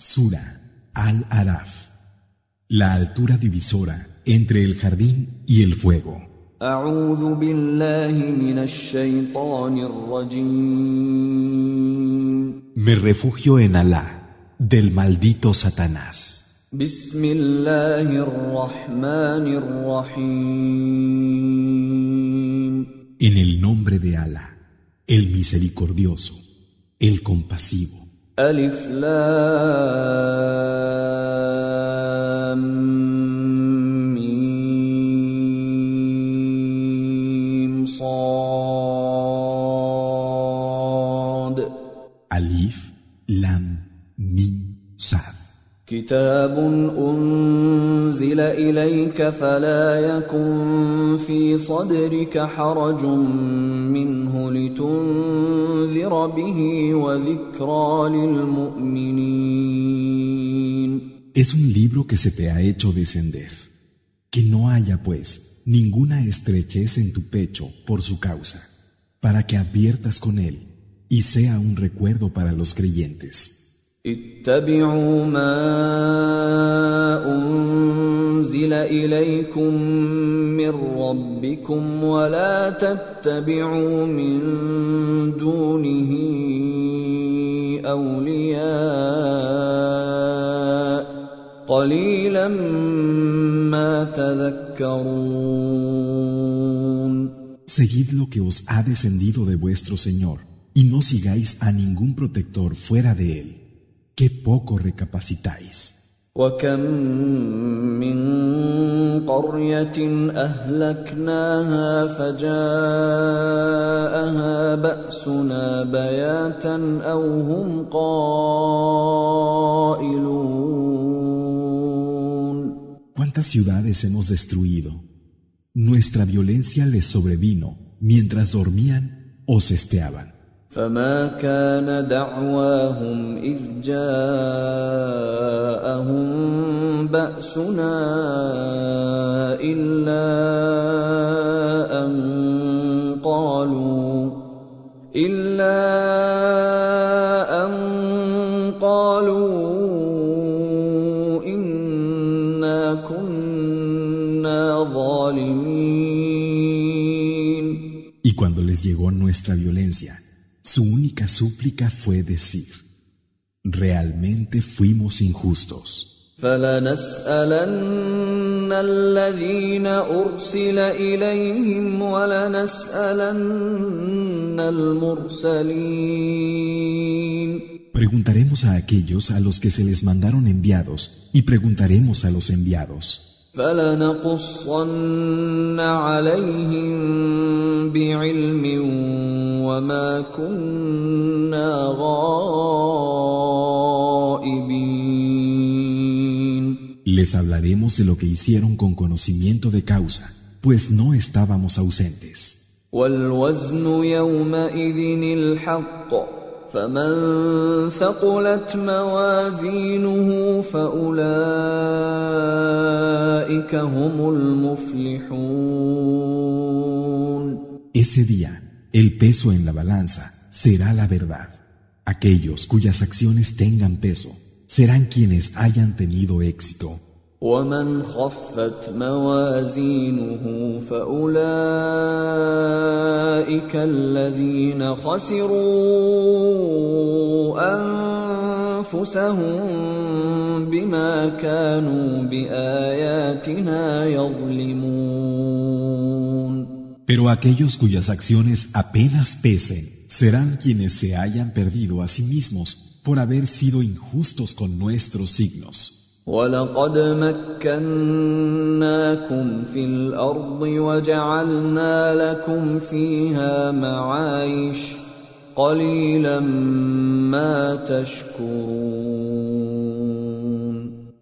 Sura Al-Araf. La altura divisora entre el jardín y el fuego. Me refugio en Alá, del maldito Satanás. En el nombre de Alá, el misericordioso, el compasivo. ألف لام. كتاب أنزل إليك فلا يكن في صدرك حرج منه لتنذر به وذكرى للمؤمنين Es un libro que se te ha hecho descender. Que no haya, pues, ninguna estrechez en tu pecho por su causa, para que adviertas con él y sea un recuerdo para los creyentes. اتبعوا ما أنزل إليكم من ربكم ولا تتبعوا من دونه أولياء قليلا ما تذكرون Seguid lo que os ha descendido de vuestro Señor y no sigáis a ningún protector fuera de él. Qué poco recapacitáis. وكم من قرية أهلكناها فجاءها بأسنا بياتا أو هم قائلون ¿Cuántas ciudades hemos destruido? Nuestra violencia les sobrevino mientras dormían o cesteaban. فما كان دعواهم إذ جاءهم بأسنا إلا أن قالوا إلا أن قالوا إنا كنا ظالمين Y cuando les llegó nuestra violencia, su única súplica fue decir, realmente fuimos injustos. فلنسألن الذين أرسل إليهم ولنسألن المرسلين Preguntaremos a aquellos a los que se les mandaron enviados y preguntaremos a los enviados. فلنقصن عليهم بعلم وما كنا غائبين Les hablaremos de lo que hicieron con conocimiento de causa, pues no estábamos ausentes. والوزن يومئذ الحق فمن ثقلت موازينه فأولئك هم المفلحون Ese día, el peso en la balanza será la verdad. Aquellos cuyas acciones tengan peso serán quienes hayan tenido éxito. ومن خفت موازينه فأولئك الذين خسروا أنفسهم بما كانوا بآياتنا يظلمون Pero aquellos cuyas acciones apenas pesen serán quienes se hayan perdido a sí mismos por haber sido injustos con nuestros signos. ولقد مكناكم في الأرض وجعلنا لكم فيها معايش قليلا ما تشكرون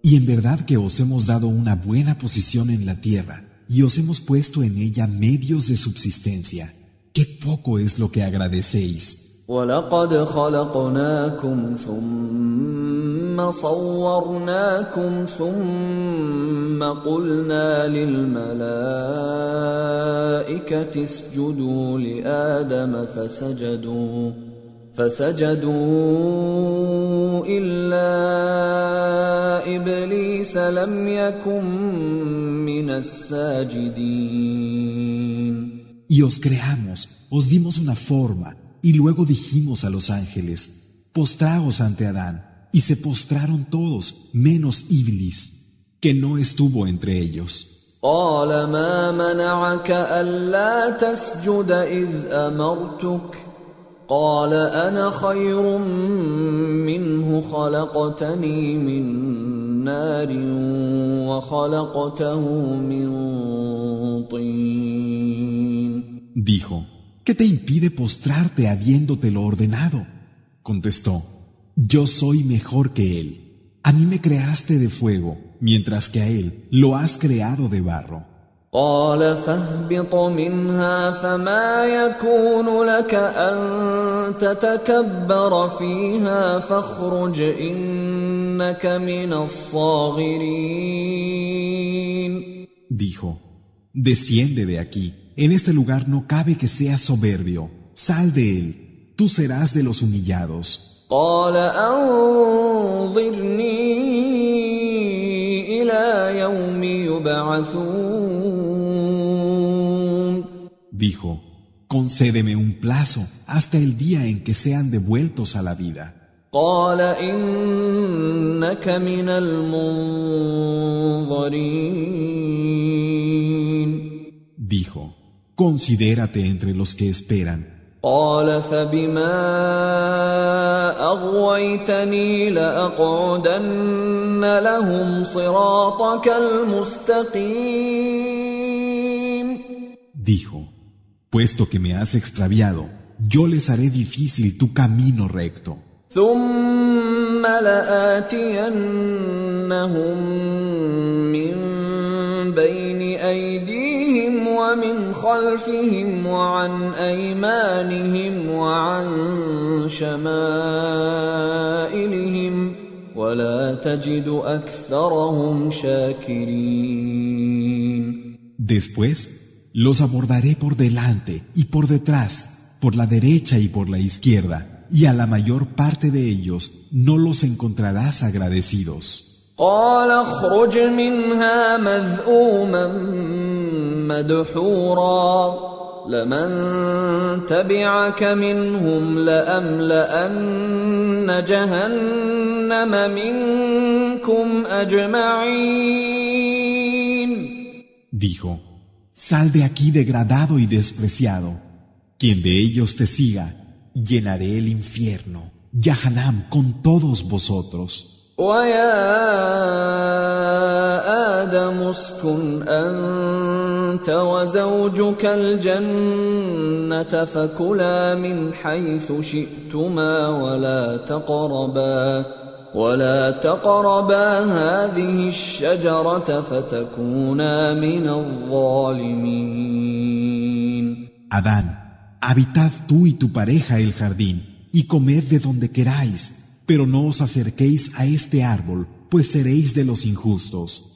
Y en verdad que os hemos dado una buena posición en la tierra y os hemos puesto en ella medios de subsistencia. Qué poco es lo que agradecéis. ولقد خلقناكم ثم صورناكم ثم قلنا للملائكة اسجدوا لآدم فسجدوا فسجدوا إلا إبليس لم يكن من الساجدين. Y os creamos, os dimos una forma, y luego dijimos a los ángeles, postraos ante Adán, y se postraron todos, menos Iblis, que no estuvo entre ellos. قال ما منعك الا تسجد اذ امرتك قال انا خير منه خلقتني من نار وخلقته من طين Dijo, ¿qué te impide postrarte habiéndotelo ordenado? Contestó, yo soy mejor que él. A mí me creaste de fuego, mientras que a él lo has creado de barro. قال فاهبط منها فما يكون لك ان تتكبر فيها فاخرج انك من الصاغرين Dijo, desciende de aquí, en este lugar no cabe que seas soberbio, sal de él, tú serás de los humillados. قال انظرني الى يوم يبعثون Dijo, concédeme un plazo hasta el día en que sean devueltos a la vida. قال انك من المنظرين Dijo, considérate entre los que esperan. قال فبما اغويتني لاقعدن لهم صراطك المستقيم Dijo, puesto que me has extraviado, yo les haré difícil tu camino recto. ثم لآتينهم من خلفهم وعن أيمانهم وعن شمائلهم ولا تجد أكثرهم شاكرين Después, los abordaré por delante y por detrás, por la derecha y por la izquierda, y a la mayor parte de ellos no los encontrarás agradecidos. قال اخرج منها مذءوما مدحورا لمن تبعك منهم لأملأن جهنم منكم أجمعين Dijo, sal de aquí degradado y despreciado. Quien de ellos te siga, llenaré el infierno, Yahanam, con todos vosotros. ويا آدم اسكن أنت وزوجك الجنة فكلا من حيث شئتما ولا تقربا ولا تقربا هذه الشجرة فتكونا من الظالمين. Adán, habitad tú y tu pareja el jardín, y comed de donde queráis, pero no os acerquéis a este árbol, pues seréis de los injustos.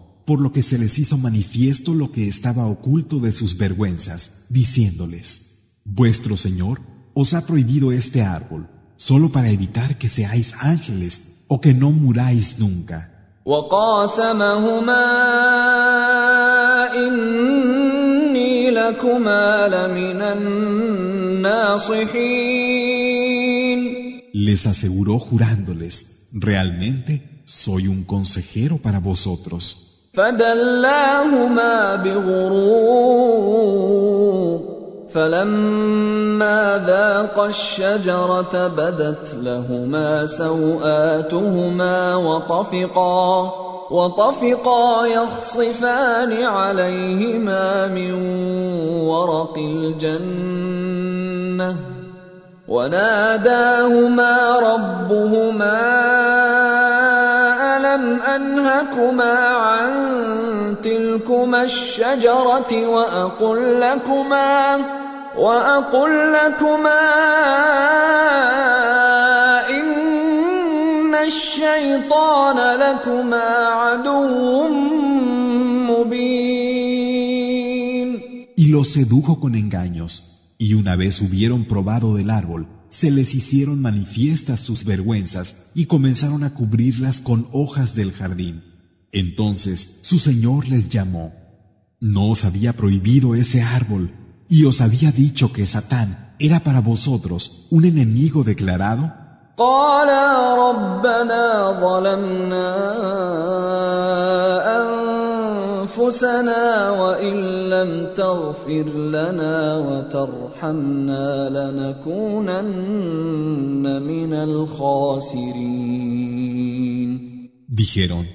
por lo que se les hizo manifiesto lo que estaba oculto de sus vergüenzas, diciéndoles, Vuestro Señor os ha prohibido este árbol, solo para evitar que seáis ángeles o que no muráis nunca. Les aseguró jurándoles, realmente soy un consejero para vosotros. فدلاهما بغرور فلما ذاقا الشجرة بدت لهما سوآتهما وطفقا وطفقا يخصفان عليهما من ورق الجنة وناداهما ربهما ألم أنهكما عن تلكما الشجرة وأقل لكما وأقل لكما إن الشيطان لكما عدو مبين Y los sedujo con engaños, y una vez hubieron probado del árbol, se les hicieron manifiestas sus vergüenzas y comenzaron a cubrirlas con hojas del jardín. Entonces su Señor les llamó. ¿No os había prohibido ese árbol y os había dicho que Satán era para vosotros un enemigo declarado? قالا ربنا ظلمنا انفسنا وان لم تغفر لنا وترحمنا لنكونن من الخاسرين Dijeron,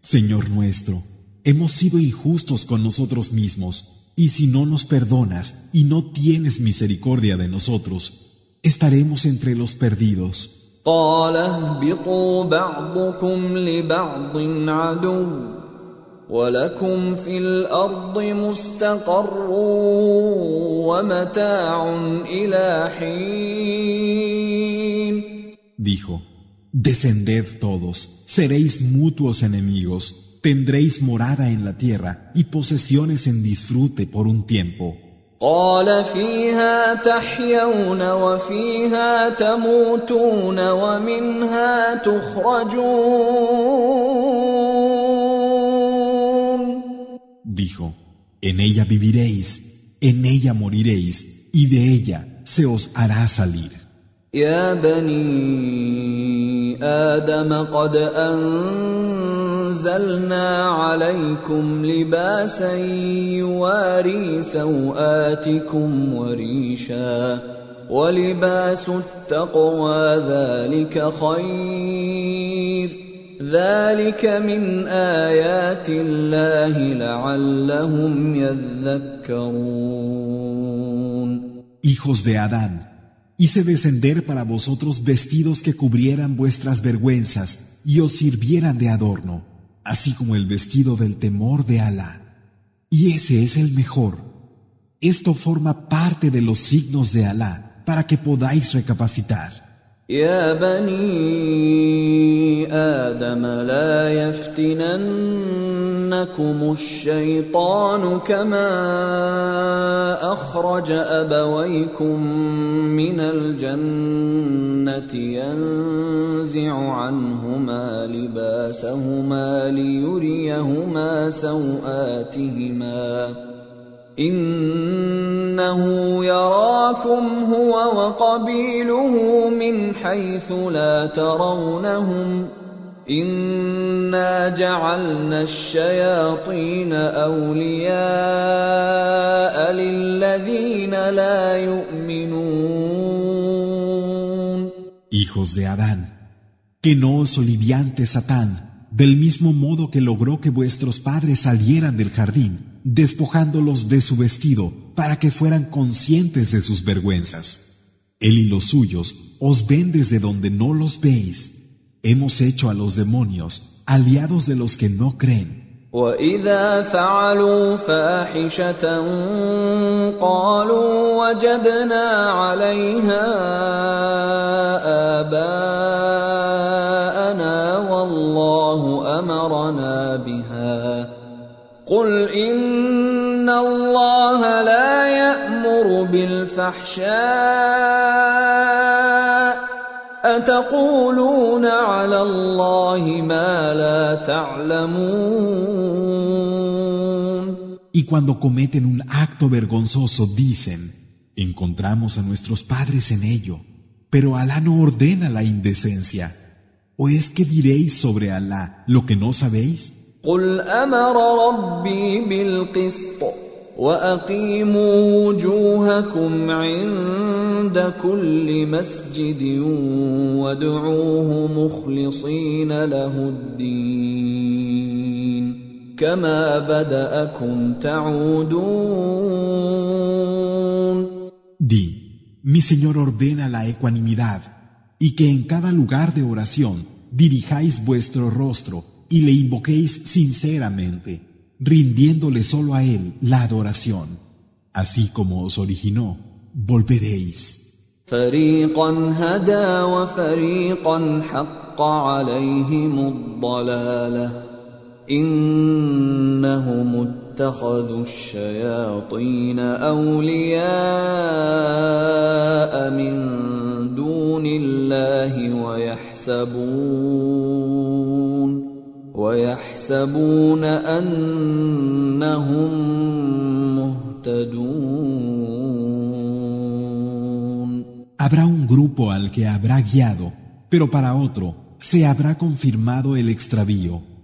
Señor nuestro, hemos sido injustos con nosotros mismos, y si no nos perdonas y no tienes misericordia de nosotros, estaremos entre los perdidos. قال اهبطوا بعضكم لبعض عدو ولكم في الأرض مستقر ومتاع إلى حين Dijo, Descended todos, seréis mutuos enemigos, tendréis morada en la tierra y posesiones en disfrute por un tiempo. قال فيها تحيون وفيها تموتون ومنها تخرجون Dijo, En ella viviréis, en ella moriréis, y de ella se os hará salir. يا بني آدم قد أنزلنا عليكم لباسا يواري سوآتكم وريشا ولباس التقوى ذلك خير ذلك من آيات الله لعلهم يذكرون Hijos de Adán, hice descender para vosotros vestidos que cubrieran vuestras vergüenzas y os sirvieran de adorno, así como el vestido del temor de Alá. Y ese es el mejor. Esto forma parte de los signos de Alá para que podáis recapacitar. يا بني آدم لا يفتننكم الشيطان كما أخرج أبويكم من الجنة ينزع عنهما لباسهما ليريهما سوآتهما إنه يراكم هو وقبيله من حيث لا ترونهم إنا جعلنا الشياطين أولياء للذين لا يؤمنون. Hijos de Adán, que no os oliviante Satán, del mismo modo que logró que vuestros padres salieran del jardín, despojándolos de su vestido para que fueran conscientes de sus vergüenzas. Él y los suyos os ven desde donde no los veis. Hemos hecho a los demonios aliados de los que no creen. وإذا فعلوا فاحشة قالوا وجدنا عليها آباءنا أمرنا بها قل إن الله لا يأمر بالفحشاء أتقولون على الله ما لا تعلمون Y cuando cometen un acto vergonzoso dicen, encontramos a nuestros padres en ello, pero Alá no ordena la indecencia. ¿O es que diréis sobre Alá lo que no sabéis? قل أمر ربي بالقسط وأقيموا وجوهكم عند كل مسجد وادعوه مخلصين له الدين كما بدأكم تعودون Di, mi Señor ordena la ecuanimidad y que en cada lugar de oración dirijáis vuestro rostro y le invoquéis sinceramente, rindiéndole solo a Él la adoración. Así como os originó, volveréis. اتخذوا الشياطين اولياء من دون الله ويحسبون ويحسبون انهم مهتدون Habrá un grupo al que habrá guiado, pero para otro se habrá confirmado el extravío.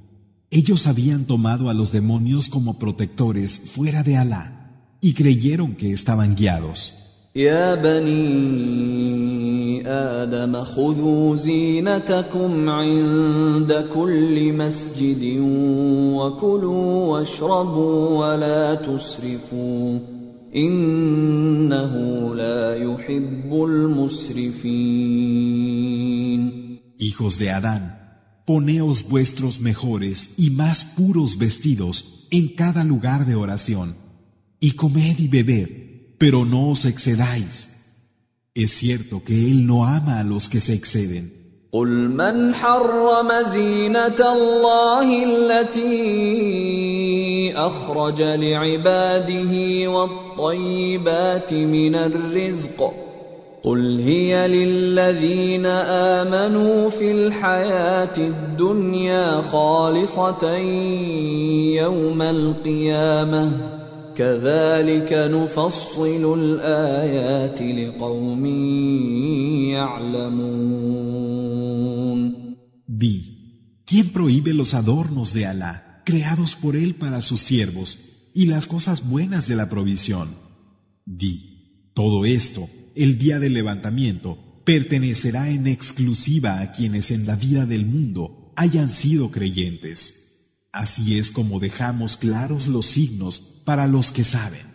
Ellos habían tomado a los demonios como protectores fuera de Alá y creyeron que estaban guiados. يا بني آدم خذوا زينتكم عند كل مسجد وكلوا واشربوا ولا تسرفوا إنه لا يحب المسرفين Hijos de Adán, Poneos vuestros mejores y más puros vestidos en cada lugar de oración, y comed y bebed, pero no os excedáis. Es cierto que Él no ama a los que se exceden. قل هي للذين امنوا في الحياة الدنيا خالصه يوم القيامه كذلك نفصل الايات لقوم يعلمون Di, ¿quién prohíbe los adornos de Alá, creados por Él para sus siervos, y las cosas buenas de la provisión? Di, todo esto el día del levantamiento pertenecerá en exclusiva a quienes en la vida del mundo hayan sido creyentes. Así es como dejamos claros los signos para los que saben.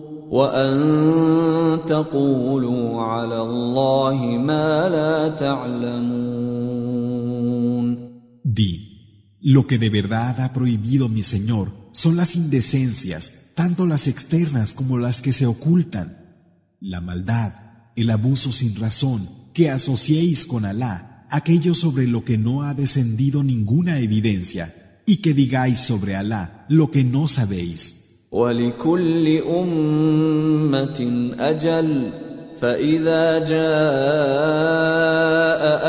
Di, lo que de verdad ha prohibido mi Señor son las indecencias, tanto las externas como las que se ocultan, la maldad, el abuso sin razón, que asociéis con Alá aquello sobre lo que no ha descendido ninguna evidencia, y que digáis sobre Alá lo que no sabéis. ولكل أمة أجل فإذا جاء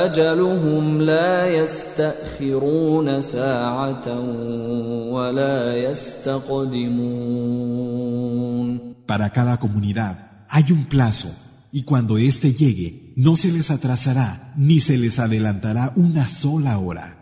أجلهم لا يستأخرون ساعة ولا يستقدمون Para cada comunidad hay un plazo y cuando éste llegue no se les atrasará ni se les adelantará una sola hora.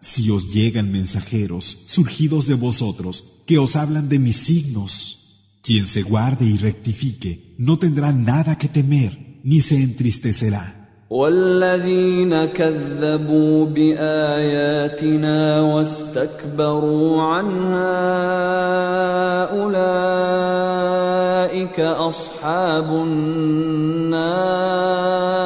Si os llegan mensajeros surgidos de vosotros que os hablan de mis signos, quien se guarde y rectifique no tendrá nada que temer ni se entristecerá. والذين كذبوا بآياتنا واستكبروا عنها أولئك أصحاب النار هم فيها خالدون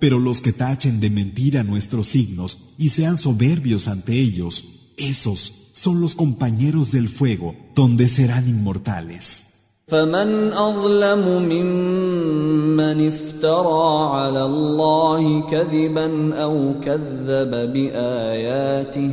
Pero los que tachen de mentira nuestros signos y sean soberbios ante ellos, esos son los compañeros del fuego, donde serán inmortales. فمن اظلم ممن افترى على الله كذبا او كذب باياته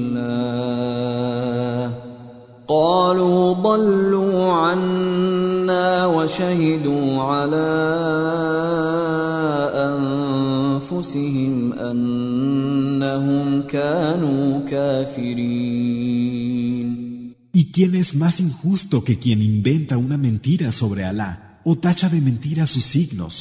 قالوا ضلوا عنا وشهدوا على انفسهم انهم كانوا كافرين ¿Y quién es más injusto que quien inventa una mentira sobre Alá o tacha de mentira sus signos?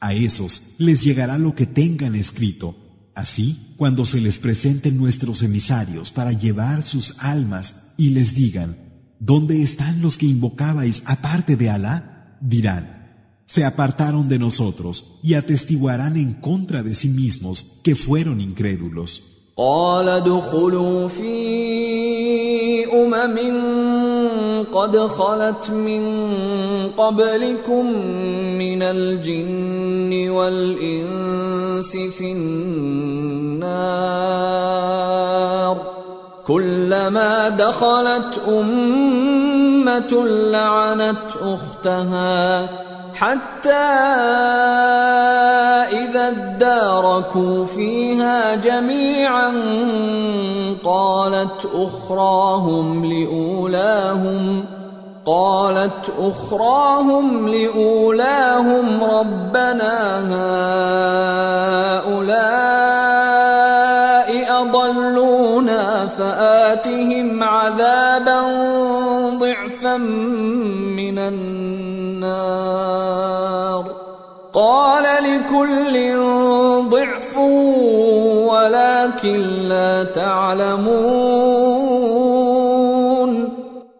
A esos les llegará lo que tengan escrito. Así, cuando se les presenten nuestros emisarios para llevar sus almas y les digan, ¿dónde están los que invocabais aparte de Alá? Dirán, se apartaron de nosotros y atestiguarán en contra de sí mismos que fueron incrédulos. قد خلت من قبلكم من الجن والإنس في النار. كلما دخلت أمة لعنت أختها. حتى إذا اداركوا فيها جميعا قالت أخراهم لأولاهم قالت أخراهم لأولاهم ربنا هؤلاء أضلونا فآتهم عذابا ضعفا من النار. قال لكل ضعف ولكن لا تعلمون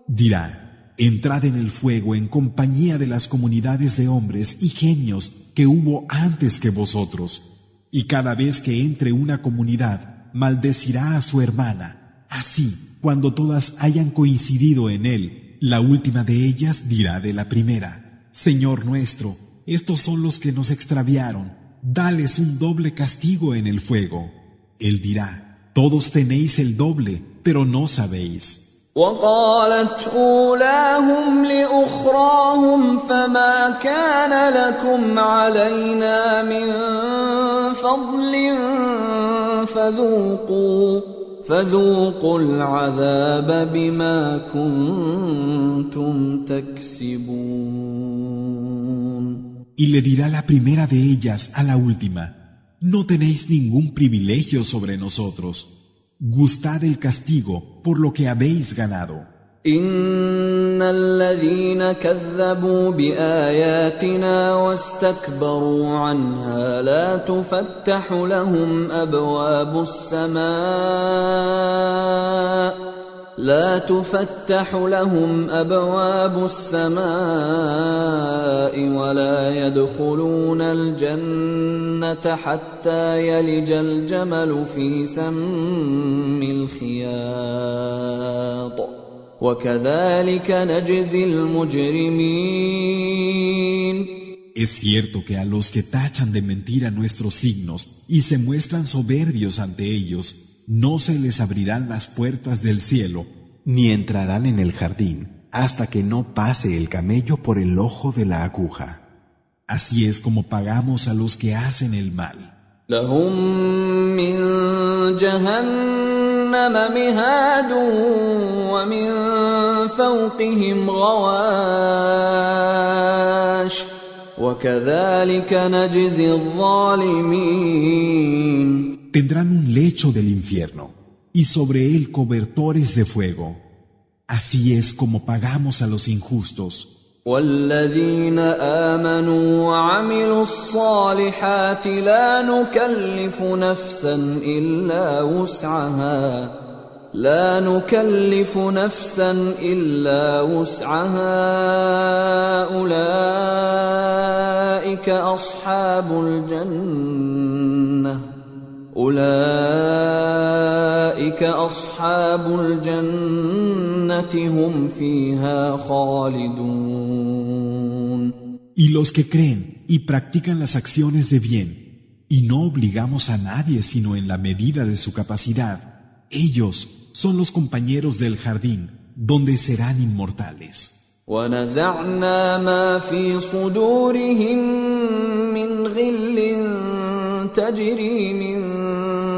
Dirá, entrad en el fuego en compañía de las comunidades de hombres y genios que hubo antes que vosotros. Y cada vez que entre una comunidad, maldecirá a su hermana. Así, cuando todas hayan coincidido en él, la última de ellas dirá de la primera, Señor nuestro, estos son los que nos extraviaron, dales un doble castigo en el fuego. Él dirá, todos tenéis el doble, pero no sabéis. وقالت اولاهم لاخراهم فما كان لكم علينا من فضل فذوقوا فذوقوا العذاب بما كنتم تكسبون Y le dirá la primera de ellas a la última, no tenéis ningún privilegio sobre nosotros. Gustad el castigo por lo que habéis ganado. ان الذين كذبوا باياتنا واستكبروا عنها لا تفتح لهم ابواب السماء لا تفتح لهم ابواب السماء ولا يدخلون الجنه حتى يلج الجمل في سم الخياط وكذلك نجزي المجرمين Es cierto que a los que tachan de mentira nuestros signos y se muestran soberbios ante ellos, no se les abrirán las puertas del cielo, ni entrarán en el jardín, hasta que no pase el camello por el ojo de la aguja. Así es como pagamos a los que hacen el mal لهم من جهنم مهاد ومن فوقهم غواش وكذلك نجزي الظالمين Tendrán un lecho del infierno y sobre él cobertores de fuego. Así es como pagamos a los injustos. والذين امنوا وعملوا الصالحات لا نكلف نفسا الا وسعها لا نكلف نفسا الا وسعها اولئك اصحاب الجنه اولئك اصحاب الجنه هم فيها خالدون Y los que creen y practican las acciones de bien, y no obligamos a nadie sino en la medida de su capacidad, ellos son los compañeros del jardín, donde serán inmortales. ونزعنا ما في صدورهم من غل تجري من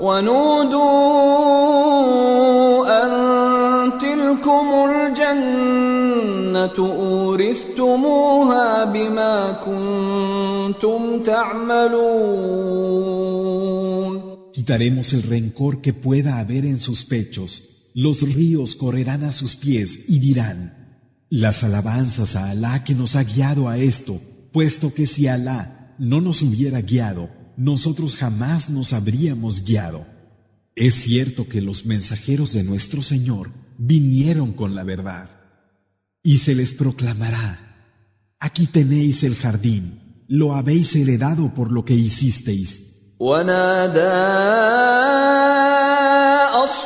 ونودوا ان تلكم الجنه اورثتموها بما كنتم تعملون Quitaremos el rencor que pueda haber en sus pechos. Los ríos correrán a sus pies y dirán, las alabanzas a Alá que nos ha guiado a esto, puesto que si Alá no nos hubiera guiado, nosotros jamás nos habríamos guiado. Es cierto que los mensajeros de nuestro Señor vinieron con la verdad. Y se les proclamará, aquí tenéis el jardín, lo habéis heredado por lo que hicisteis.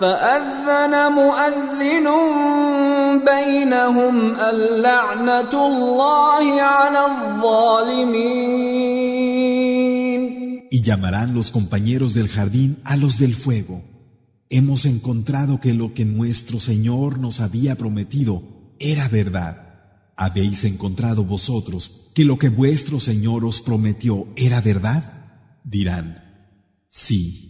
فاذن مؤذن بينهم اللعنه الله على الظالمين Y llamarán los compañeros del jardín a los del fuego. Hemos encontrado que lo que nuestro Señor nos había prometido era verdad. ¿Habéis encontrado vosotros que lo que vuestro Señor os prometió era verdad? Dirán, sí.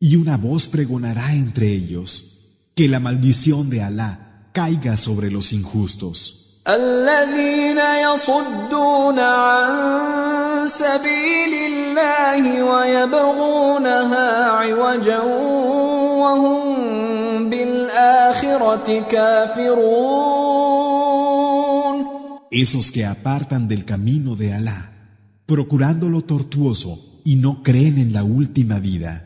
Y una voz pregonará entre ellos, que la maldición de Alá caiga sobre los injustos. الذين يصدون عن سبيل الله ويبغونها عوجا وهم بالآخرة كافرون Esos que apartan del camino de Alá, procurándolo tortuoso y no creen en la última vida.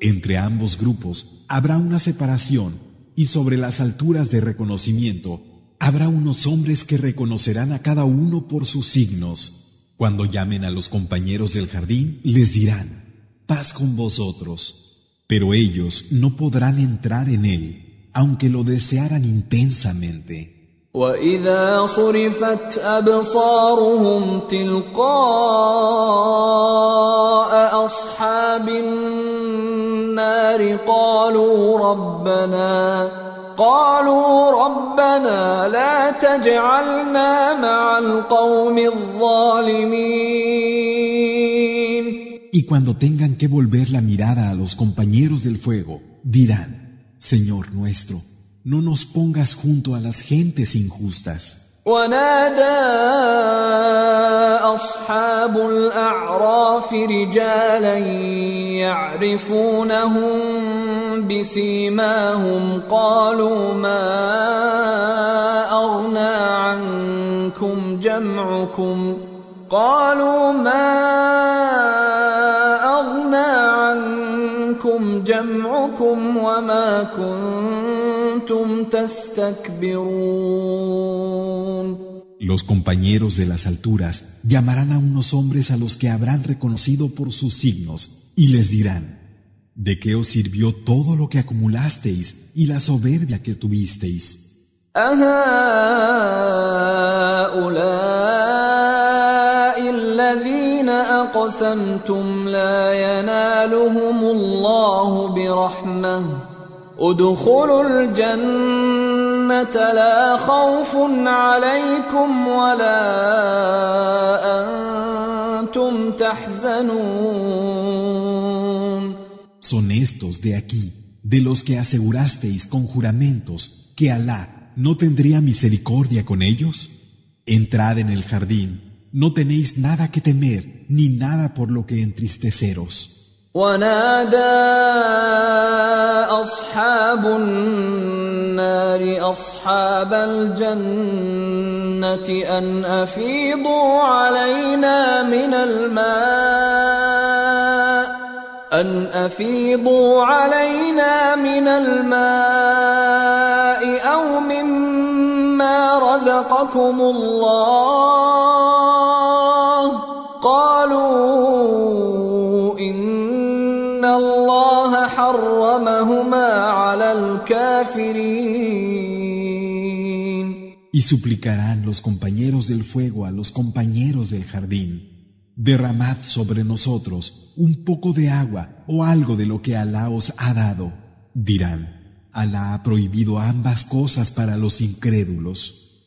Entre ambos grupos habrá una separación y sobre las alturas de reconocimiento habrá unos hombres que reconocerán a cada uno por sus signos. Cuando llamen a los compañeros del jardín, les dirán, paz con vosotros. Pero ellos no podrán entrar en él, aunque lo desearan intensamente. واذا صرفت ابصارهم تلقاء اصحاب النار قالوا ربنا قالوا ربنا لا تجعلنا مع القوم الظالمين. Y cuando tengan que volver la mirada a los compañeros del fuego, dirán, Señor nuestro, no nos pongas junto a las gentes injustas. ونادى اصحاب الاعراف رجالا يعرفونهم بسيماهم قالوا ما اغنى عنكم جمعكم قالوا ما اغنى عنكم وما كنتم Los compañeros de las alturas llamarán a unos hombres a los que habrán reconocido por sus signos y les dirán, ¿de qué os sirvió todo lo que acumulasteis y la soberbia que tuvisteis? ادخلوا الجنة لا خوف عليكم ولا أنتم تحزنون Son estos de aquí, de los que asegurasteis con juramentos que Alá no tendría misericordia con ellos. Entrad en el jardín, no tenéis nada que temer ni nada por lo que entristeceros. ونادى أصحاب النار أصحاب الجنة أن أفيضوا علينا من الماء أن أفيضوا علينا من الماء أو مما رزقكم الله. Y suplicarán los compañeros del fuego a los compañeros del jardín. Derramad sobre nosotros un poco de agua o algo de lo que Alá os ha dado. Dirán, Alá ha prohibido ambas cosas para los incrédulos.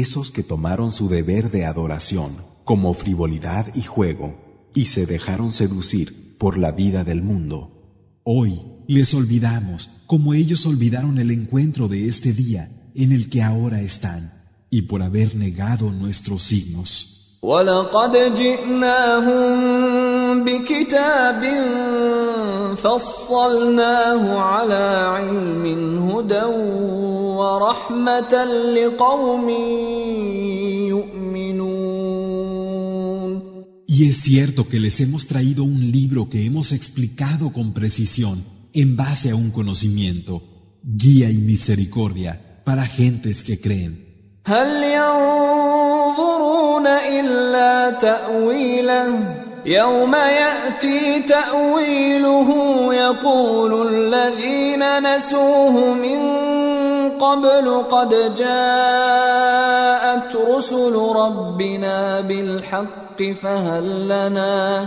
Esos que tomaron su deber de adoración como frivolidad y juego y se dejaron seducir por la vida del mundo. Hoy les olvidamos como ellos olvidaron el encuentro de este día en el que ahora están y por haber negado nuestros signos. ولقد جئناهم بكتاب فصلناه على علم هدى ورحمة لقوم يؤمنون Y es cierto que les hemos traído un libro que hemos explicado con precisión en base a un conocimiento, guía y misericordia para gentes que creen. هل ينظرون إلا تأويله يوم يأتي تأويله يقول الذين نسوه من قبل قد جاءت رسل ربنا بالحق فهل لنا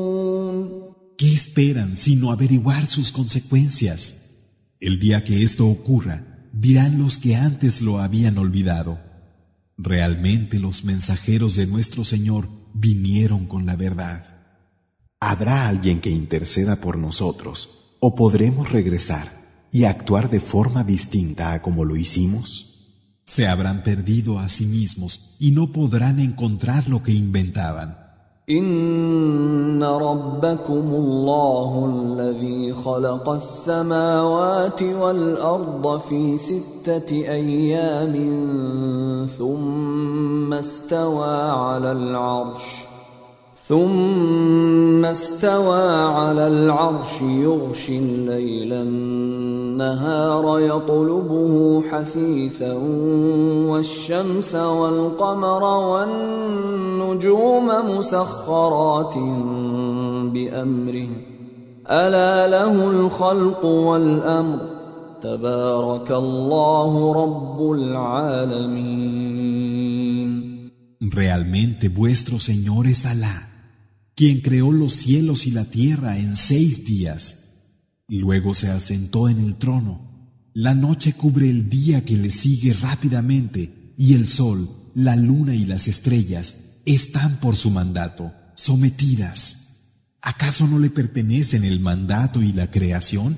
esperan sino averiguar sus consecuencias? El día que esto ocurra, dirán los que antes lo habían olvidado. Realmente los mensajeros de nuestro Señor vinieron con la verdad. ¿Habrá alguien que interceda por nosotros o podremos regresar y actuar de forma distinta a como lo hicimos? Se habrán perdido a sí mismos y no podrán encontrar lo que inventaban. إن ربكم الله الذي خلق السماوات والأرض في ستة أيام ثم استوى على العرش ثم استوى على العرش يغشي الليل النهار يطلبه حثيثا والشمس والقمر والنجوم مسخرات بأمره. ألا له الخلق والأمر. تبارك الله رب العالمين. Realmente vuestro Señor es Alá, quien creó los cielos y la tierra en seis días. Luego se asentó en el trono. La noche cubre el día que le sigue rápidamente y el sol, la luna y las estrellas están por su mandato, sometidas. ¿Acaso no le pertenecen el mandato y la creación?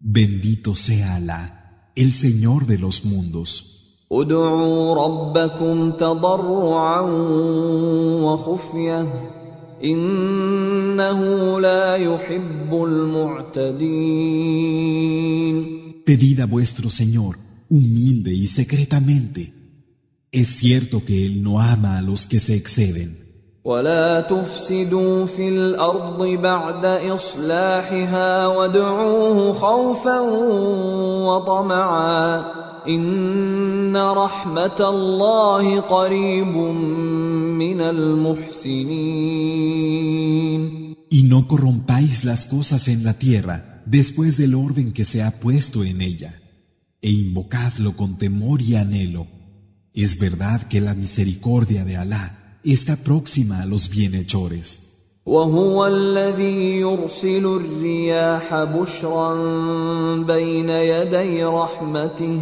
Bendito sea Alá, el Señor de los mundos. إنه لا يحب المعتدين Pedid a vuestro Señor, humilde y secretamente. Es cierto que Él no ama a los que se exceden. ولا تفسدوا في الأرض بعد اصلاحها وادعوه خوفا وطمعا ان رحمه الله قريب Y no corrompáis las cosas en la tierra después del orden que se ha puesto en ella, e invocadlo con temor y anhelo. Es verdad que la misericordia de Alá está próxima a los bienhechores. وهو الذي يرسل الرياح بشرا بين يدي رحمته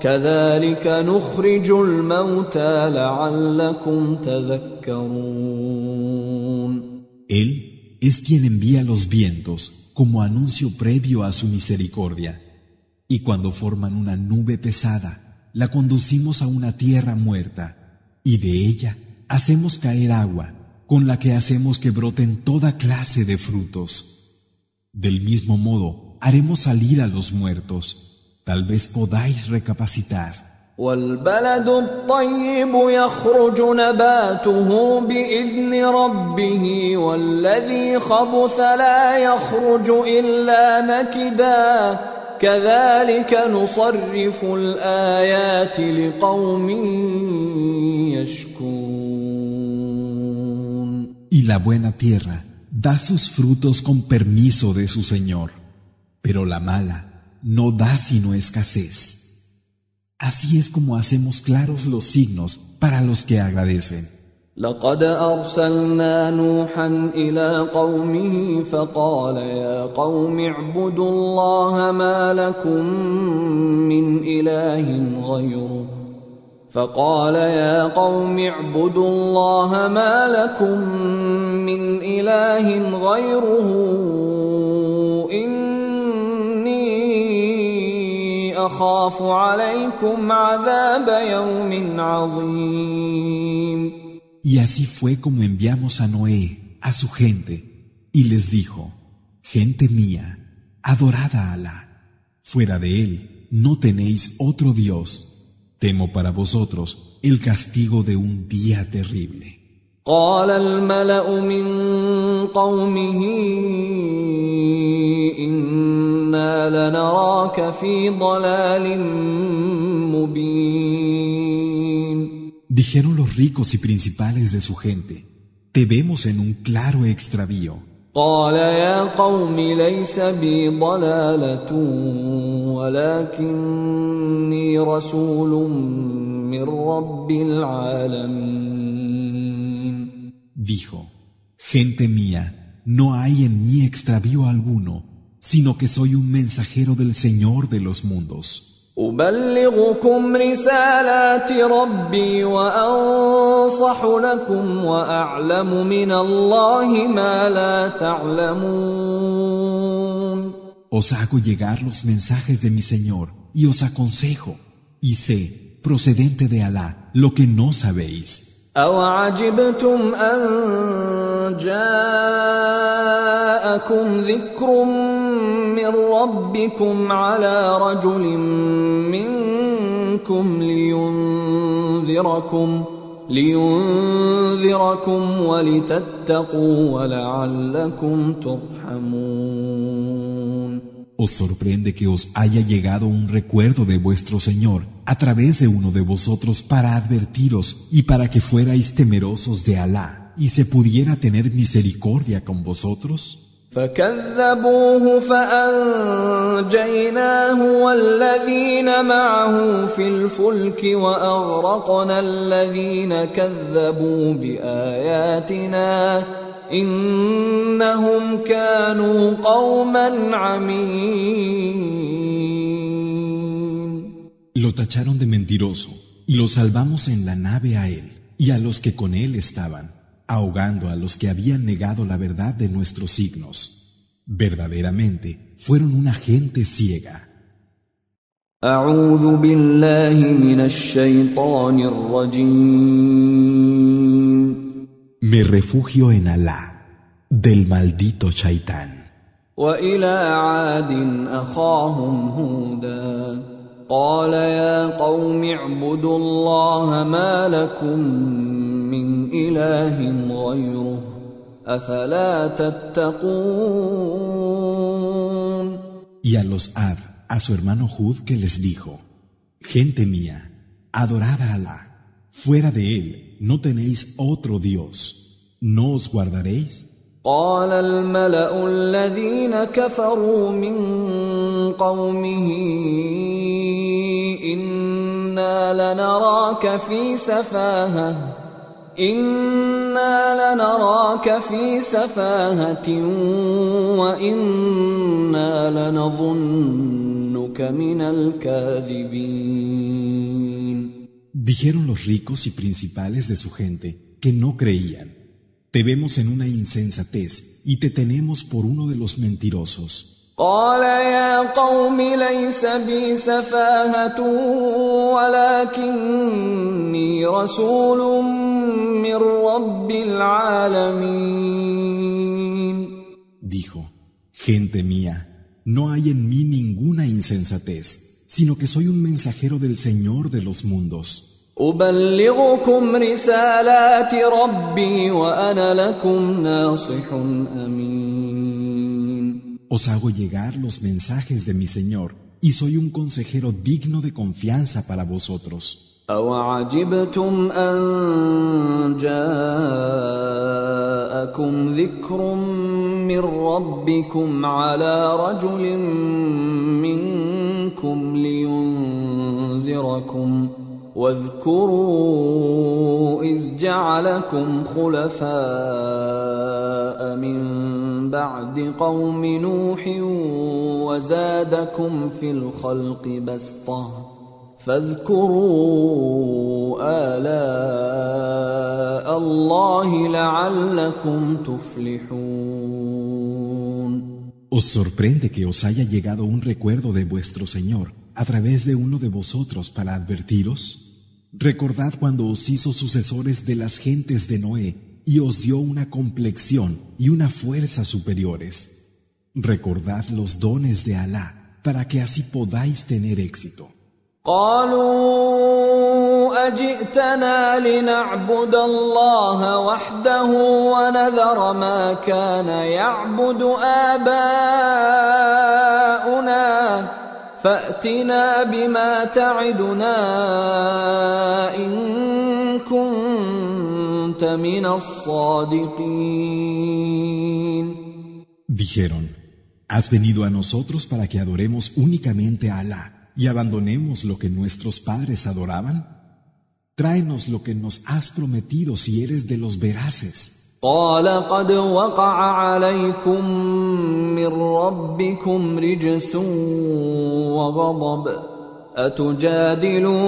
كذلك نخرج الموتى لعلكم تذكرون Él es quien envía los vientos como anuncio previo a su misericordia. Y cuando forman una nube pesada, la conducimos a una tierra muerta y de ella hacemos caer agua, con la que hacemos que broten toda clase de frutos. Del mismo modo, haremos salir a los muertos. Tal vez podáis recapacitar. والبلد الطيب يخرج نباته باذن ربه والذي خبث لا يخرج الا نكدا كذلك نصرف الايات لقوم يشكرون Y la buena tierra da sus frutos con permiso de su Señor, pero la mala no da sino escasez. Así es como hacemos claros los signos para los que agradecen. لقد أرسلنا نوحا إلى قومه فقال يا قوم اعبدوا الله ما لكم من إله غيره فقال يا قوم اعبدوا الله ما لكم من إله غيره إني أخاف عليكم عذاب يوم عظيم Y así fue como enviamos a Noé, a su gente, y les dijo, Gente mía, adorad a Alá. Fuera de él no tenéis otro Dios. Temo para vosotros el castigo de un día terrible. قال الملأ من قومه إنا لنراك في ضلال مبين Dijeron los ricos y principales de su gente, Te vemos en un claro extravío. قال يا قوم ليس بي ضلالة ولكني رسول من رب العالمين Dijo, Gente mía, no hay en mí extravío alguno, sino que soy un mensajero del Señor de los mundos. أبلغكم رسالات ربي وأنصح لكم وأعلم من الله ما لا تعلمون Os hago llegar los mensajes de mi Señor y os aconsejo, y sé, procedente de Alá, lo que no sabéis. أوعجبتم أن جاءكم ذكر من ربكم على رجل منكم لينذركم لينذركم ولتتقوا ولعلكم ترحمون ¿Os sorprende que os haya llegado un recuerdo de vuestro Señor a través de uno de vosotros para advertiros y para que fuerais temerosos de Alá y se pudiera tener misericordia con vosotros? فكذبوه فأنجيناه والذين معه في الفلك وأغرقنا الذين كذبوا بآياتنا إنهم كانوا قوما عمين Lo tacharon de mentiroso y lo salvamos en la nave a él y a los que con él estaban. ahogando a los que habían negado la verdad de nuestros signos. Verdaderamente fueron una gente ciega. Me refugio en Alá, del maldito Shaitán. قال يا قوم اعبدوا الله ما لكم من إله غيره أفلا تتقون Y a los Ad, a su hermano Hud, que les dijo, Gente mía, adorad a Alá, fuera de él no tenéis otro Dios, ¿no os guardaréis? قال الملأ الذين كفروا من قومه إنا لنراك في سفاهة إنا لنراك في سفاهة وإنا لنظنك من الكاذبين Dijeron los ricos y principales de su gente que no creían. Te vemos en una insensatez y te tenemos por uno de los mentirosos. قال يا قوم ليس بي سفاهة ولكني رسول من رب العالمين Dijo, gente mía, no hay en mí ninguna insensatez, sino que soy un mensajero del Señor de los mundos. أبلغكم رسالات ربي وأنا لكم ناصح أمين Os hago llegar los mensajes de mi Señor y soy un consejero digno de confianza para vosotros. أوعجبتم أن جاءكم ذكر من ربكم على رجل منكم لينذركم ۖ واذكروا اذ جعلكم خلفاء من بعد قوم نوح وزادكم في الخلق بسطه فاذكروا الاء الله لعلكم تفلحون Os sorprende que os haya llegado un recuerdo de vuestro Señor a través de uno de vosotros para advertiros? Recordad cuando os hizo sucesores de las gentes de Noé y os dio una complexión y una fuerza superiores. Recordad los dones de Alá para que así podáis tener éxito. فأتنا بما تعدنا إن كنت من الصادقين Dijeron, has venido a nosotros para que adoremos únicamente a Alá y abandonemos lo que nuestros padres adoraban? Tráenos lo que nos has prometido si eres de los veraces. قال قد وقع عليكم من ربكم رجس وغضب أتجادلونني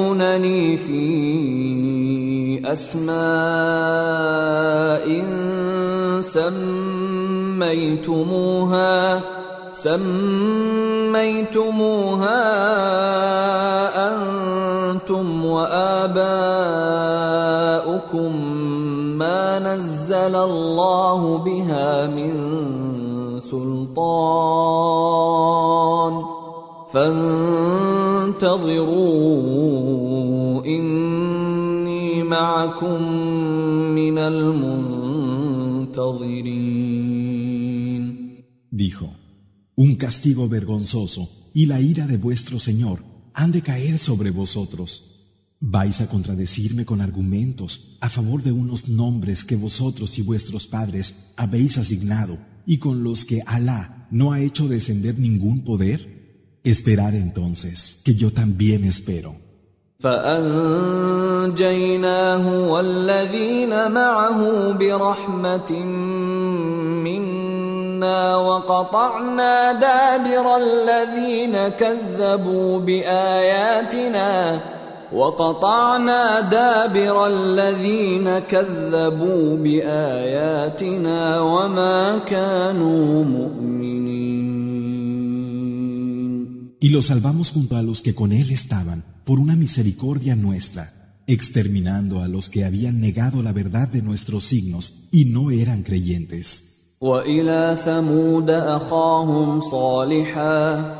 في أسماء سميتموها سميتموها أنتم وآباؤكم نزل الله بها من سلطان فانتظروا إني معكم من المنتظرين Dijo, un castigo vergonzoso y la ira de vuestro Señor han de caer sobre vosotros. Vais a contradecirme con argumentos a favor de unos nombres que vosotros y vuestros padres habéis asignado y con los que Alá no ha hecho descender ningún poder? Esperad entonces, que yo también espero. وقطعنا دابر الذين كذبوا باياتنا وما كانوا مؤمنين Y los salvamos junto a los que con él estaban por una misericordia nuestra exterminando a los que habían negado la verdad de nuestros signos y no eran creyentes. وإلى ثمود أخاهم صالحا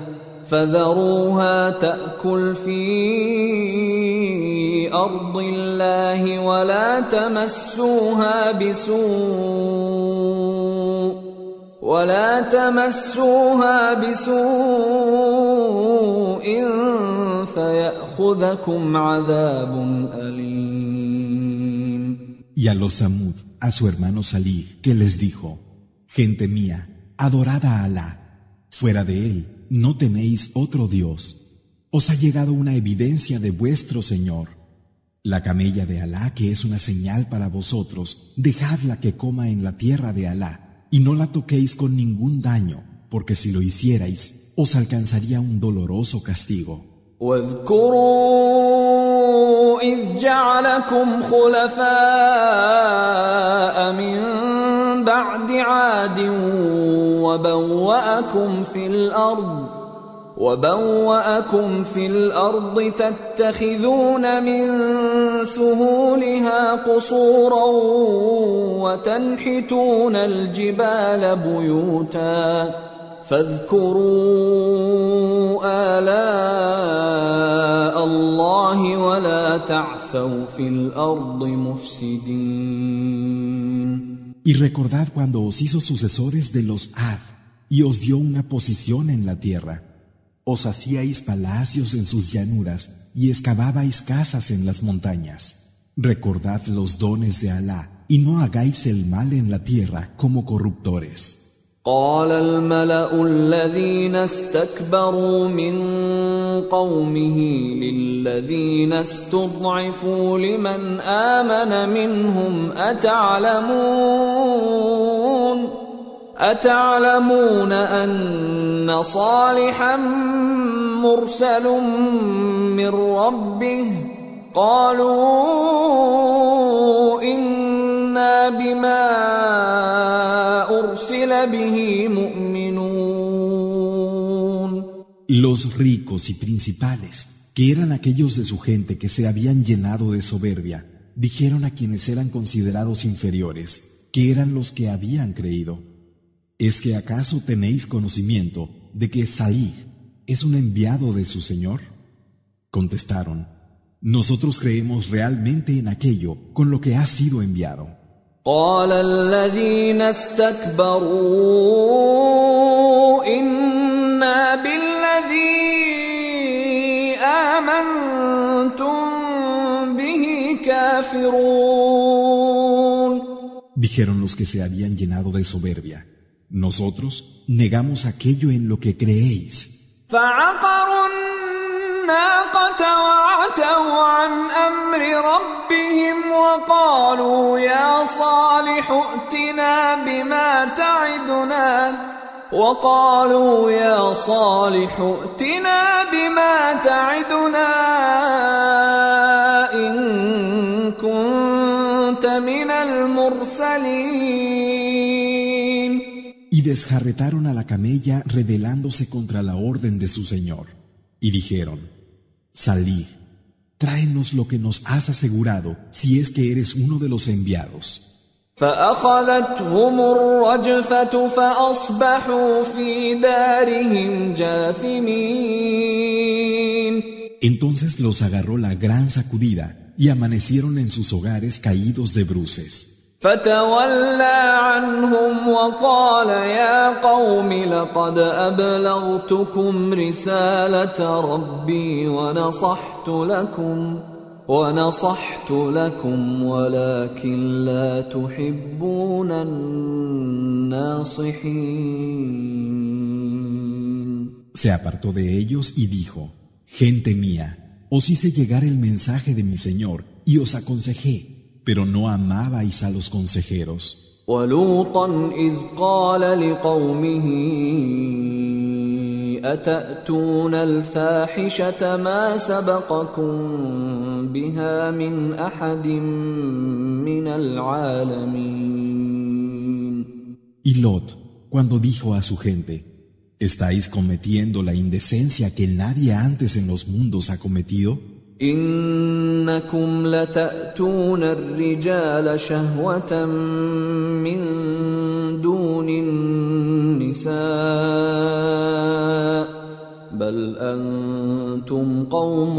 فذروها تاكل في أرض الله ولا تمسوها بسوء ولا تمسوها بسوء فيأخذكم عذاب أليم Y a los Samud, a su hermano Salih, que les dijo, Gente mía, adorad a Alá, fuera de él no tenéis otro Dios. Os ha llegado una evidencia de vuestro Señor. La camella de Alá, que es una señal para vosotros, dejadla que coma en la tierra de Alá, y no la toquéis con ningún daño, porque si lo hicierais, os alcanzaría un doloroso castigo. واذكروا إذ جعلكم خلفاء من بعد عاد وبوأكم في الأرض وبوأكم في الأرض تتخذون من سهولها قصورا وتنحتون الجبال بيوتاً. فاذكروا آلاء الله ولا تعثوا في الأرض مفسدين Y recordad cuando os hizo sucesores de los Ad y os dio una posición en la tierra. Os hacíais palacios en sus llanuras y excavabais casas en las montañas. Recordad los dones de Alá y no hagáis el mal en la tierra como corruptores. قال الملأ الذين استكبروا من قومه للذين استضعفوا لمن آمن منهم أتعلمون؟ أتعلمون أن صالحا مرسل من ربه؟ قالوا إنا بما أرسل به مؤمنون Los ricos y principales, que eran aquellos de su gente que se habían llenado de soberbia, dijeron a quienes eran considerados inferiores, que eran los que habían creído. ¿Es que acaso tenéis conocimiento de que Saíd es un enviado de su Señor? Contestaron, nosotros creemos realmente en aquello con lo que ha sido enviado. Dijeron los que se habían llenado de soberbia. Nosotros negamos aquello en lo que creéis. فعقروا الناقة وعتوا عن أمر ربهم وقالوا يا صالح ائتنا بما تعدنا وقالوا يا صالح ائتنا بما تعدنا إن كنت من المرسلين y desjarretaron a la camella rebelándose contra la orden de su Señor. Y dijeron, Salí, tráenos lo que nos has asegurado si es que eres uno de los enviados. Entonces los agarró la gran sacudida y amanecieron en sus hogares caídos de bruces. فتولى عنهم وقال يا قوم لقد أبلغتكم رسالة ربي ونصحت لكم ونصحت لكم ولكن لا تحبون الناصحين. Se apartó de ellos y dijo, Gente mía, os hice llegar el mensaje de mi Señor y os aconsejé. pero no amabais a los consejeros. ولوطا إذ قال لقومه أتأتون الفاحشة ما سبقكم بها من أحد من العالمين Y Lot, cuando dijo a su gente, ¿estáis cometiendo la indecencia que nadie antes en los mundos ha cometido? انكم لتاتون الرجال شهوه من دون النساء بل انتم قوم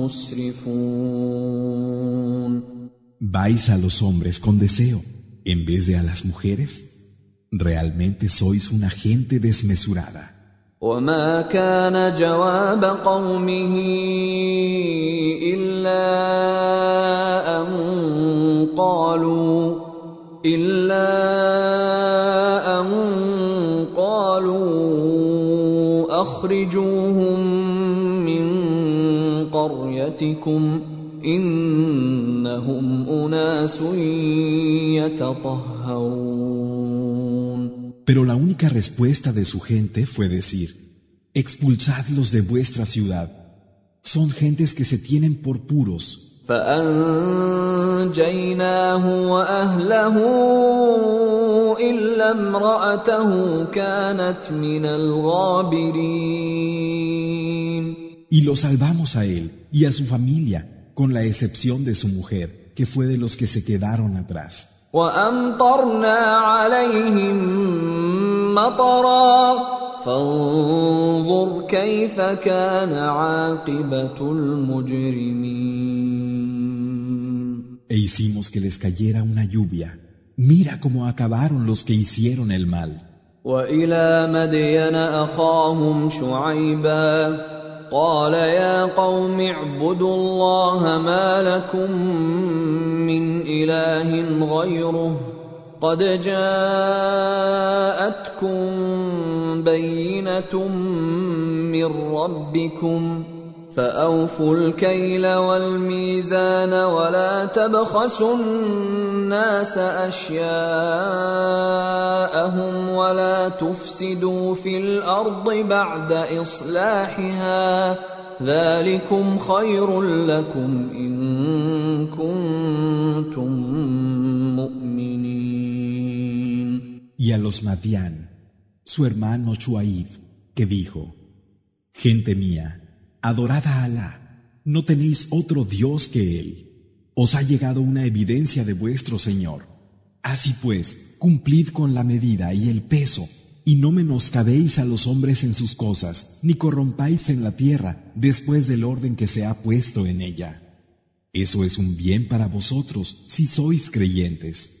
مسرفون vais a los hombres con deseo en vez de a las mujeres realmente sois una gente desmesurada وما كان جواب قومه إلا أن قالوا إلا أن قالوا أخرجوهم من قريتكم إنهم أناس يتطهرون Pero la única respuesta de su gente fue decir, expulsadlos de vuestra ciudad. Son gentes que se tienen por puros. Y lo salvamos a él y a su familia, con la excepción de su mujer, que fue de los que se quedaron atrás. وامطرنا عليهم مطرا فانظر كيف كان عاقبه المجرمين E hicimos que les cayera una lluvia. Mira cómo acabaron los que hicieron el mal. وإلى مدين أخاهم شعيبا قال يا قوم اعبدوا الله ما لكم من إله غيره قد جاءتكم بينة من ربكم فأوفوا الكيل والميزان ولا تبخسوا الناس أشياءهم ولا تفسدوا في الأرض بعد إصلاحها ذلكم خير لكم إن كنتم مؤمنين. Y a los Madian, su hermano Shuaib, que dijo, Gente mía, adorad a Alá, no tenéis otro Dios que Él. Os ha llegado una evidencia de vuestro Señor. Así pues, cumplid con la medida y el peso, y no menoscabéis a los hombres en sus cosas, ni corrompáis en la tierra después del orden que se ha puesto en ella. Eso es un bien para vosotros si sois creyentes.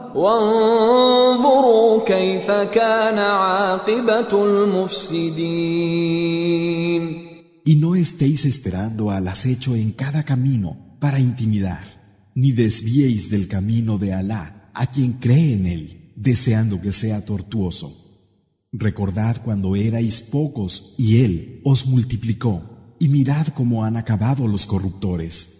وانظروا كيف كان عاقبه المفسدين Y no estéis esperando al acecho en cada camino para intimidar, ni desviéis del camino de Alá a quien cree en él, deseando que sea tortuoso. Recordad cuando erais pocos y él os multiplicó, y mirad cómo han acabado los corruptores.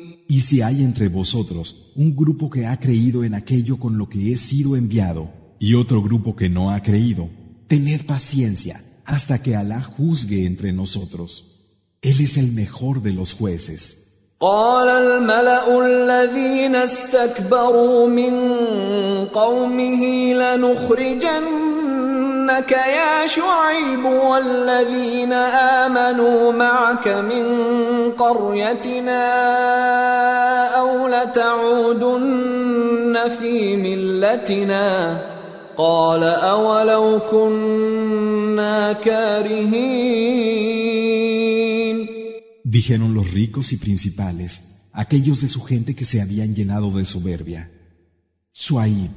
Y si hay entre vosotros un grupo que ha creído en aquello con lo que he sido enviado y otro grupo que no ha creído, tened paciencia hasta que Alá juzgue entre nosotros. Él es el mejor de los jueces. قال الملا الذين استكبروا من قومه لنخرجنك يا شعيب والذين امنوا معك من قريتنا او لتعودن في ملتنا قال اولو كنا كارهين Dijeron los ricos y principales, aquellos de su gente que se habían llenado de soberbia. Shuaib,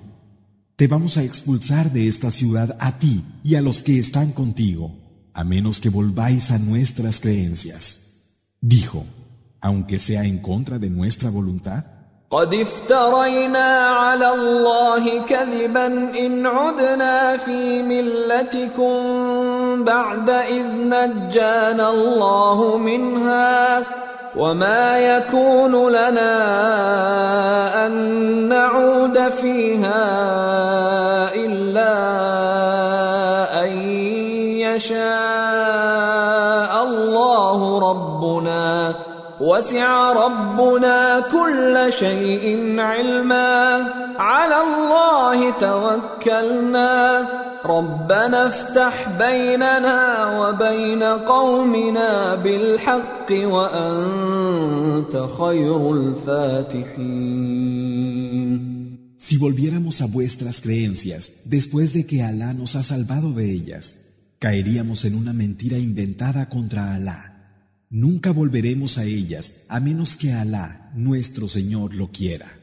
te vamos a expulsar de esta ciudad a ti y a los que están contigo, a menos que volváis a nuestras creencias. Dijo, aunque sea en contra de nuestra voluntad. قد افترينا على الله كذبا ان عدنا في ملتكم بعد اذ نجانا الله منها وما يكون لنا ان نعود فيها الا ان يشاء الله ربنا وسع ربنا كل شيء علما على الله توكلنا ربنا افتح بيننا وبين قومنا بالحق وانت خير الفاتحين Si volviéramos a vuestras creencias después de que Alá nos ha salvado de ellas, caeríamos en una mentira inventada contra Alá. Nunca volveremos a ellas a menos que Alá, nuestro Señor, lo quiera.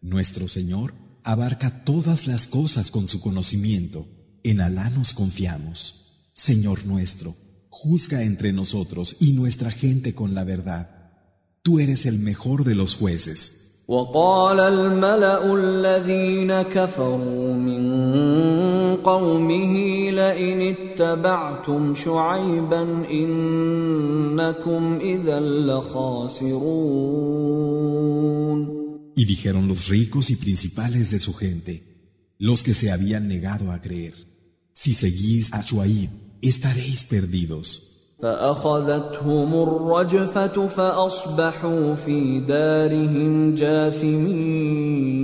Nuestro Señor abarca todas las cosas con su conocimiento. En Alá nos confiamos. Señor nuestro, juzga entre nosotros y nuestra gente con la verdad. Tú eres el mejor de los jueces. وقال الملا الذين كفروا من قومه لئن اتبعتم شعيبا انكم اذا لخاسرون Y dijeron los ricos y principales de su gente, los que se habían negado a creer, si seguís a Shuaib, estaréis perdidos. فأخذتهم الرجفة فأصبحوا في دارهم جاثمين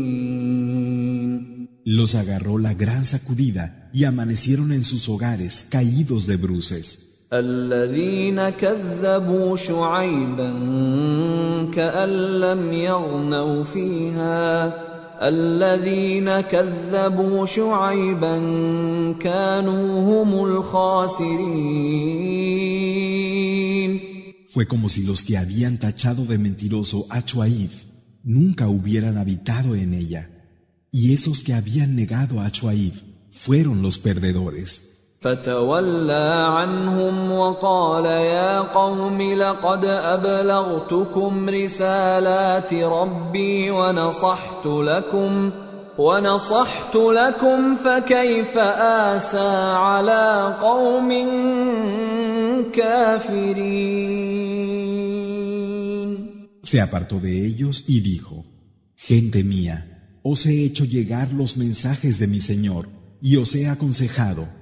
Los agarró la gran sacudida y amanecieron en sus hogares caídos de bruces. الذين كذبوا شعيبا كأن لم يغنوا فيها الذين كذبوا شعيبا كانوا هم الخاسرين Fue como si los que habían tachado de mentiroso a Shuaib nunca hubieran habitado en ella. Y esos que habían negado a Shuaib fueron los perdedores. فتولى عنهم وقال يا قوم لقد ابلغتكم رسالات ربي ونصحت لكم ونصحت لكم فكيف اسى على قوم كافرين Se apartó de ellos y dijo, Gente mía, os he hecho llegar los mensajes de mi Señor y os he aconsejado.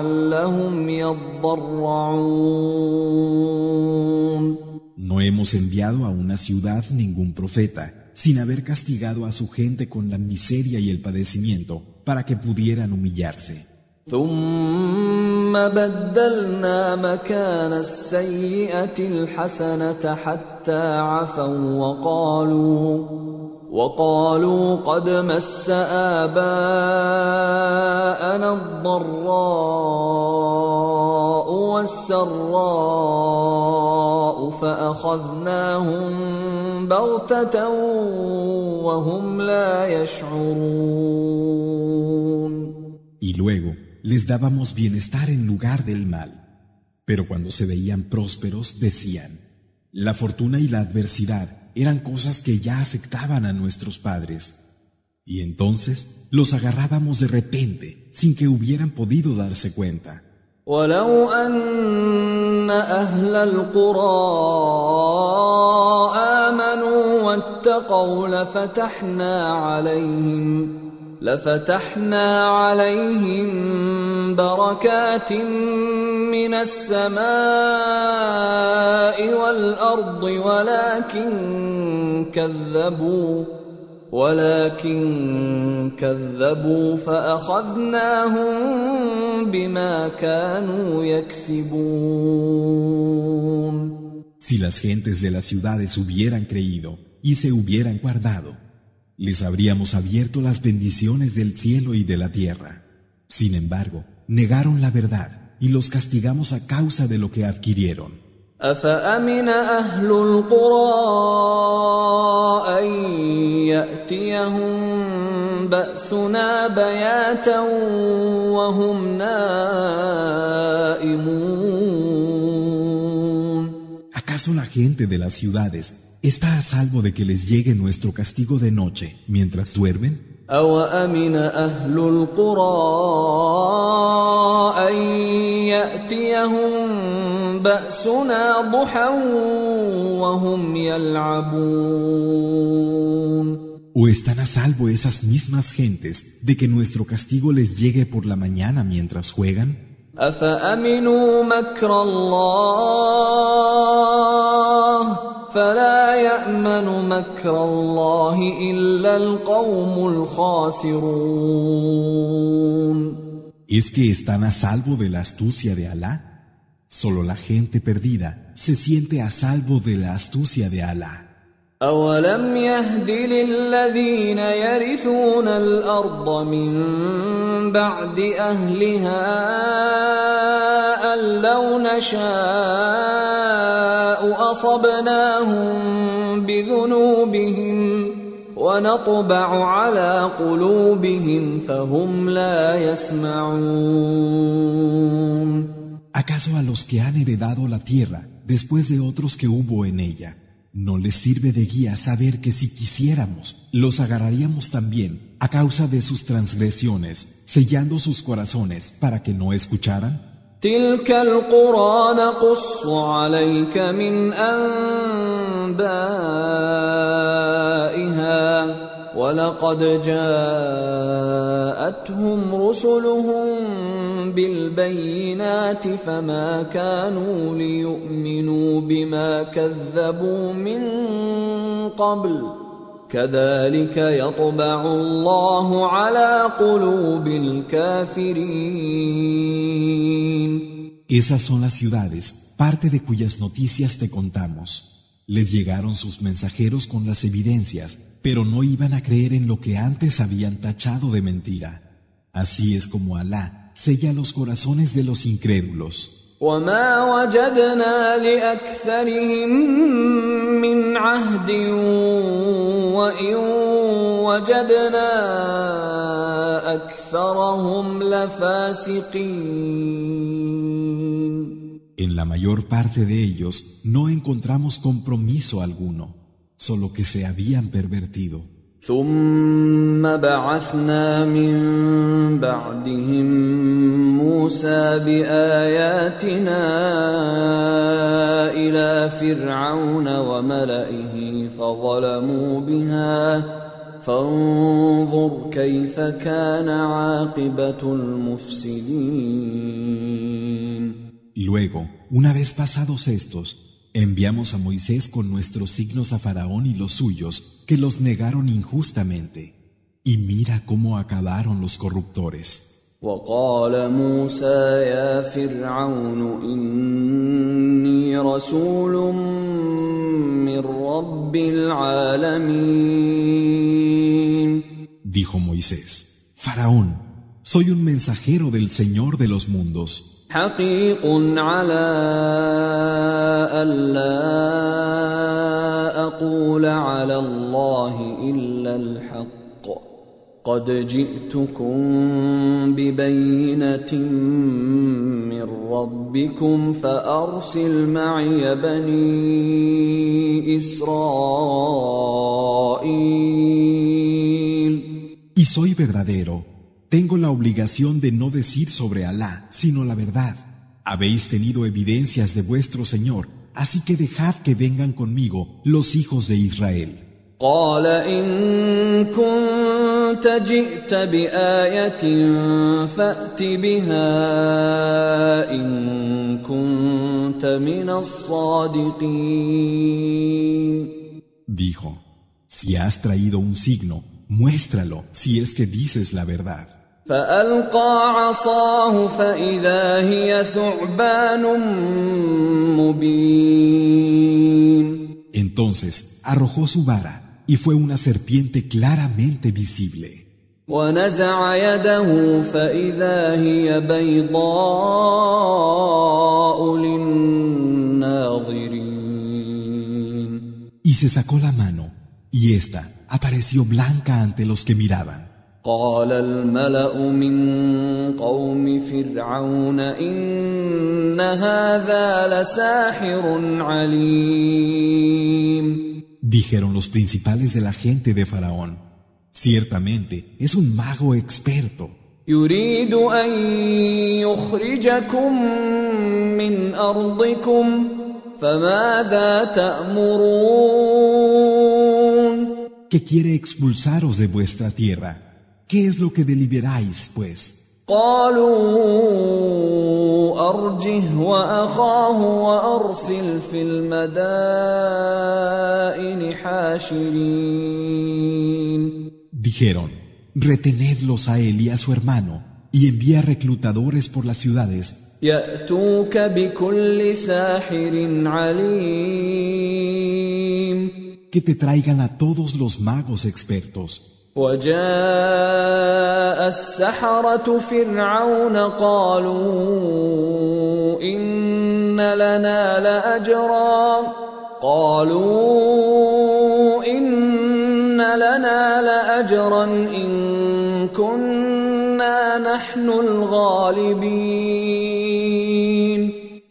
لعلهم يضرعون No hemos enviado a una ciudad ningún profeta, sin haber castigado a su gente con la miseria y el padecimiento para que pudieran humillarse. ثم بدلنا مكان السيئة الحسنة حتى عفوا وقالوا وقالوا قد مس آباءنا الضراء والسراء فأخذناهم بغتة وهم لا يشعرون Y luego les dábamos bienestar en lugar del mal. Pero cuando se veían prósperos decían, la fortuna y la adversidad eran cosas que ya afectaban a nuestros padres. Y entonces los agarrábamos de repente sin que hubieran podido darse cuenta. ولو أن أهل القرى آمنوا واتقوا لفتحنا عليهم لفتحنا عليهم بركات من السماء والأرض ولكن كذبوا ولكن كذبوا فأخذناهم بما كانوا يكسبون. Si las gentes de las ciudades hubieran creído y se hubieran guardado, les habríamos abierto las bendiciones del cielo y de la tierra. Sin embargo, negaron la verdad y los castigamos a causa de lo que adquirieron. أفأمن أهل القرى أن يأتيهم بأسنا بياتا وهم نائمون ¿Acaso la gente de las ciudades está a salvo de que les llegue nuestro castigo de noche mientras duermen? أوأمن أهل القرى أن يأتيهم بأسنا ضحى وهم يلعبون ¿O están a salvo esas mismas gentes de que nuestro castigo les llegue por la mañana mientras juegan? أفأمنوا مكر الله فلا يأمن مكر الله إلا القوم الخاسرون ¿Es que están a salvo de la astucia de Alá? Solo la gente perdida se siente a salvo de la astucia de Alá. أولم يهد للذين يرثون الأرض من بعد أهلها أن لو نشاء أصبناهم بذنوبهم ونطبع على قلوبهم فهم لا يسمعون ¿Acaso a los que han heredado la tierra después de otros que hubo en ella, no les sirve de guía saber que si quisiéramos, los agarraríamos también a causa de sus transgresiones, sellando sus corazones para que no escucharan? تلك القرى نقص عليك من أنبائها ولقد جاءتهم رسلهم بالبينات فما كانوا ليؤمنوا بما كذبوا من قبل كذلك يطبع الله على قلوب الكافرين Esas son las ciudades, parte de cuyas noticias te contamos. Les llegaron sus mensajeros con las evidencias, pero no iban a creer en lo que antes habían tachado de mentira. Así es como Alá sella los corazones de los incrédulos. وما وجدنا لأكثرهم من عهد وإن وجدنا أكثرهم لفاسقين En la mayor parte de ellos no encontramos compromiso alguno, solo que se habían pervertido. ثم بعثنا من بعدهم موسى بآياتنا إلى فرعون وملئه فظلموا بها فانظر كيف كان عاقبة المفسدين Luego, una vez pasados estos, Enviamos a Moisés con nuestros signos a Faraón y los suyos, que los negaron injustamente. Y mira cómo acabaron los corruptores. وقال موسى يا فرعون إني رسول من رب العالمين Dijo Moisés, Faraón, soy un mensajero del Señor de los mundos. حقيق على ألا أقول على الله إلا الحق. قد جئتكم ببينة من ربكم فأرسل معي بني إسرائيل. Y soy verdadero Tengo la obligación de no decir sobre Alá, sino la verdad. Habéis tenido evidencias de vuestro Señor, así que dejad que vengan conmigo los hijos de Israel. Dijo, si has traído un signo, muéstralo si es que dices la verdad. فألقى عصاه فإذا هي ثعبان مبين Entonces arrojó su vara y fue una serpiente claramente visible. ونزع يده فإذا هي بيضاء للناظرين Y se sacó la mano y ésta apareció blanca ante los que miraban. قال الملا من قوم فرعون ان هذا لساحر عليم Dijeron los principales de la gente de Faraón, ciertamente es un mago experto. يريد ان يخرجكم من ارضكم فماذا تأمرون Que quiere expulsaros de vuestra tierra. ¿Qué es lo que deliberáis, pues? Dijeron, retenedlos a él y a su hermano y envía reclutadores por las ciudades que te traigan a todos los magos expertos. وجاء السحرة فرعون قالوا إن لنا لأجرا قالوا إن لنا لأجرا إن كنا نحن الغالبين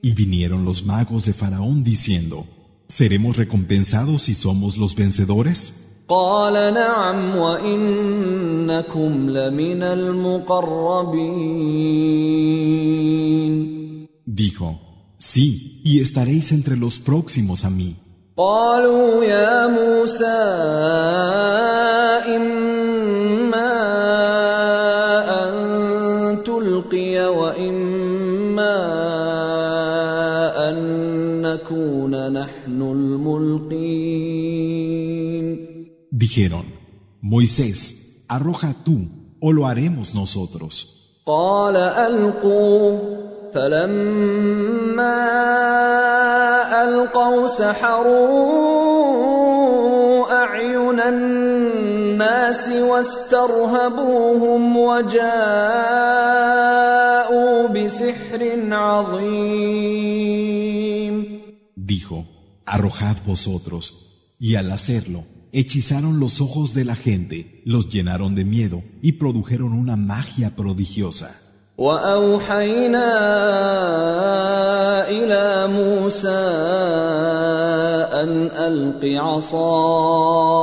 Y vinieron los magos de Faraón diciendo, ¿seremos recompensados si somos los vencedores? قال نعم وإنكم لمن المقربين Dijo, sí, y estaréis entre los próximos a mí. قالوا يا موسى إما أن تلقي وإما أن نكون نحن الملقين Dijeron, Moisés, arroja tú, o lo haremos nosotros. قال ألقوا فلما ألقوا سحروا أعين الناس واسترهبوهم وجاءوا بسحر عظيم Dijo, arrojad vosotros, y al hacerlo, hechizaron los ojos de la gente, los llenaron de miedo y produjeron una magia prodigiosa. واوحينا الى موسى ان الق عصاك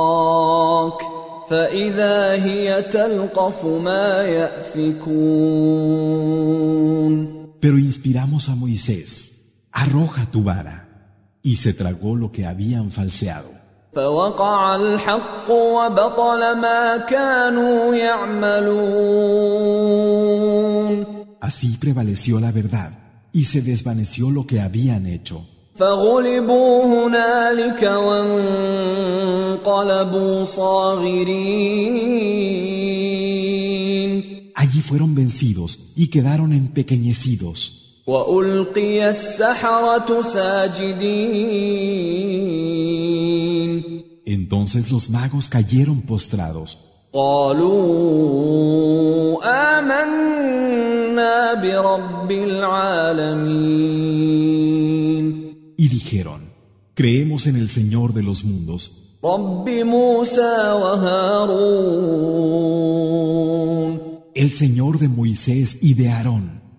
فاذا هي تلقف ما يافكون Pero inspiramos a Moisés, arroja tu vara, y se tragó lo que habían falseado. فوقع الحق وبطل ما كانوا يعملون Así prevaleció la verdad y se desvaneció lo que habían hecho. فغلبوا هنالك وانقلبوا صاغرين Allí fueron vencidos y quedaron empequeñecidos. Entonces los magos cayeron postrados. Y dijeron, creemos en el Señor de los mundos. El Señor de Moisés y de Aarón.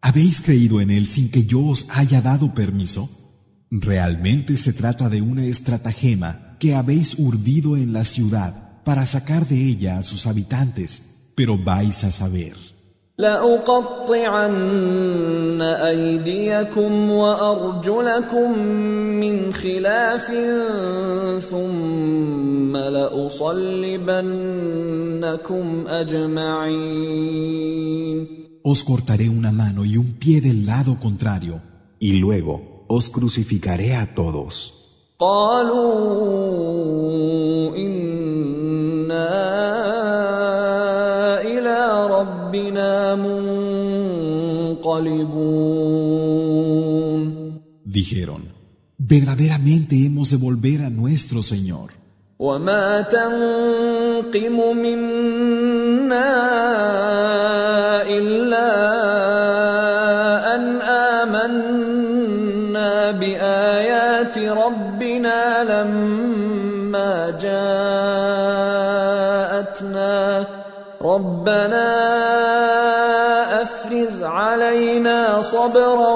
¿habéis creído en él sin que yo os haya dado permiso? Realmente se trata de una estratagema que habéis urdido en la ciudad para sacar de ella a sus habitantes, pero vais a saber. لأقطعن أيديكم وأرجلكم من خلاف ثم لأصلبنكم أجمعين os cortaré una mano y un pie del lado contrario, y luego os crucificaré a todos. Dijeron, verdaderamente hemos de volver a nuestro Señor. إلا أن آمنا بآيات ربنا لما جاءتنا ربنا أفرغ علينا صبرا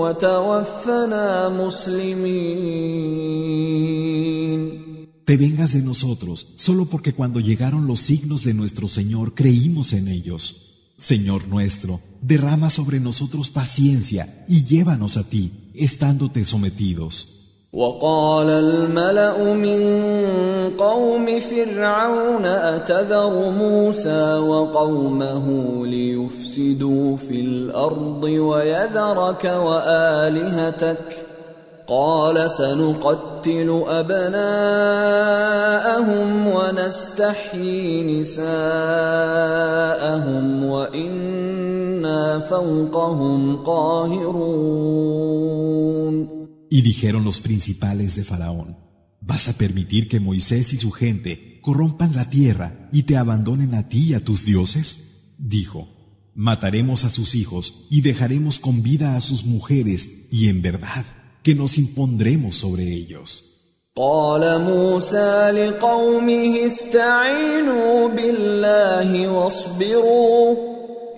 وتوفنا مسلمين Te vengas de nosotros solo porque cuando llegaron los signos de nuestro Señor creímos en ellos. Señor nuestro, derrama sobre nosotros paciencia y llévanos a ti, estándote sometidos. وقال الملا من قوم فرعون اتذر موسى وقومه ليفسدوا في الارض ويذرك والهتك قال سنقتل ابناءهم ونستحيي نساءهم وانا فوقهم قاهرون Y dijeron los principales de Faraón, ¿vas a permitir que Moisés y su gente corrompan la tierra y te abandonen a ti y a tus dioses? Dijo, mataremos a sus hijos y dejaremos con vida a sus mujeres y en verdad que nos impondremos sobre ellos. قال موسى لقومه استعينوا بالله واصبروا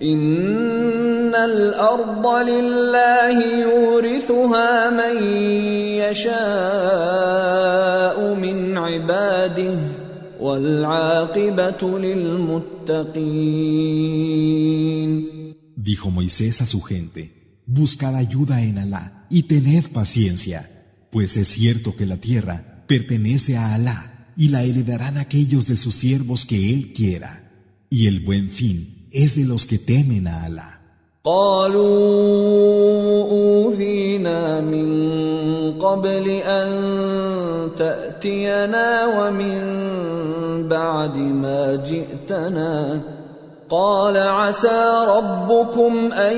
ان الارض لله يورثها من يشاء من عباده والعاقبه للمتقين Dijo Moisés a su gente, buscad ayuda en Alá y tened paciencia, pues es cierto que la tierra pertenece a Alá y la heredarán aquellos de sus siervos que Él quiera, y el buen fin es de los que temen a Alá. قالوا اوذينا من قبل ان تاتينا ومن بعد ما جئتنا قال عسى ربكم ان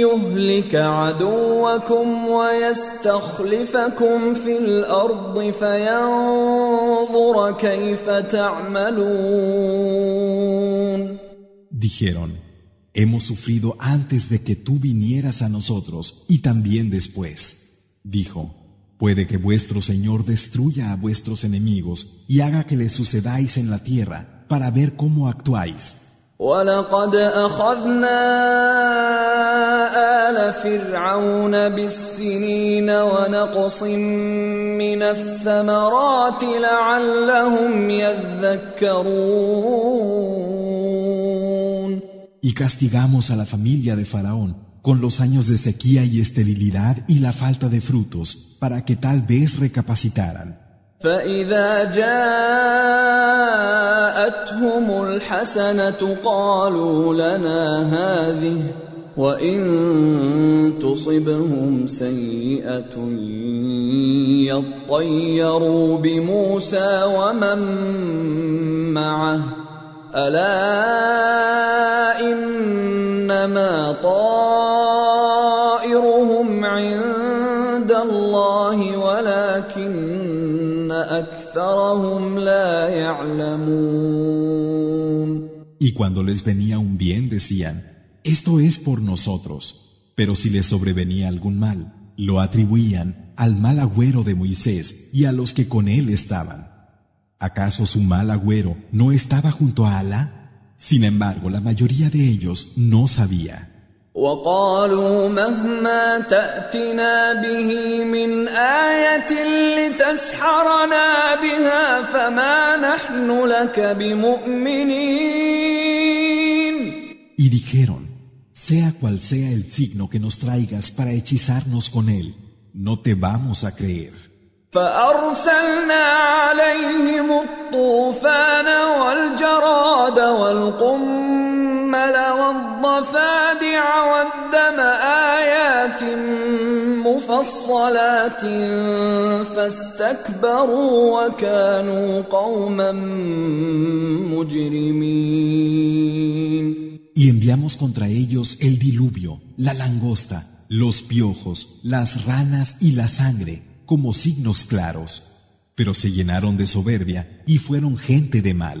يهلك عدوكم ويستخلفكم في الارض فينظر كيف تعملون Dijeron, hemos sufrido antes de que tú vinieras a nosotros y también después. Dijo, puede que vuestro Señor destruya a vuestros enemigos y haga que les sucedáis en la tierra para ver cómo actuáis. ولقد اخذنا ال فرعون بالسنين ونقص من الثمرات لعلهم يذكرون Y castigamos a la familia de Faraón con los años de sequía y esterilidad y la falta de frutos, para que tal vez recapacitaran. فإذا جاءتهم الحسنة قالوا لنا هذه وإن تصبهم سيئة يطيروا بموسى ومن معه ألا إنما طائرهم Y cuando les venía un bien decían, esto es por nosotros, pero si les sobrevenía algún mal, lo atribuían al mal agüero de Moisés y a los que con él estaban. ¿Acaso su mal agüero no estaba junto a Alá? Sin embargo, la mayoría de ellos no sabía. وقالوا مهما تأتنا به من آية لتسحرنا بها فما نحن لك بمؤمنين Y dijeron, sea cual sea el signo que nos traigas para hechizarnos con él, no te vamos a creer. فأرسلنا عليهم الطوفان والجراد والقمل مفصلات فاستكبروا وكانوا قوما مجرمين Y enviamos contra ellos el diluvio, la langosta, los piojos, las ranas y la sangre, como signos claros. Pero se llenaron de soberbia y fueron gente de mal.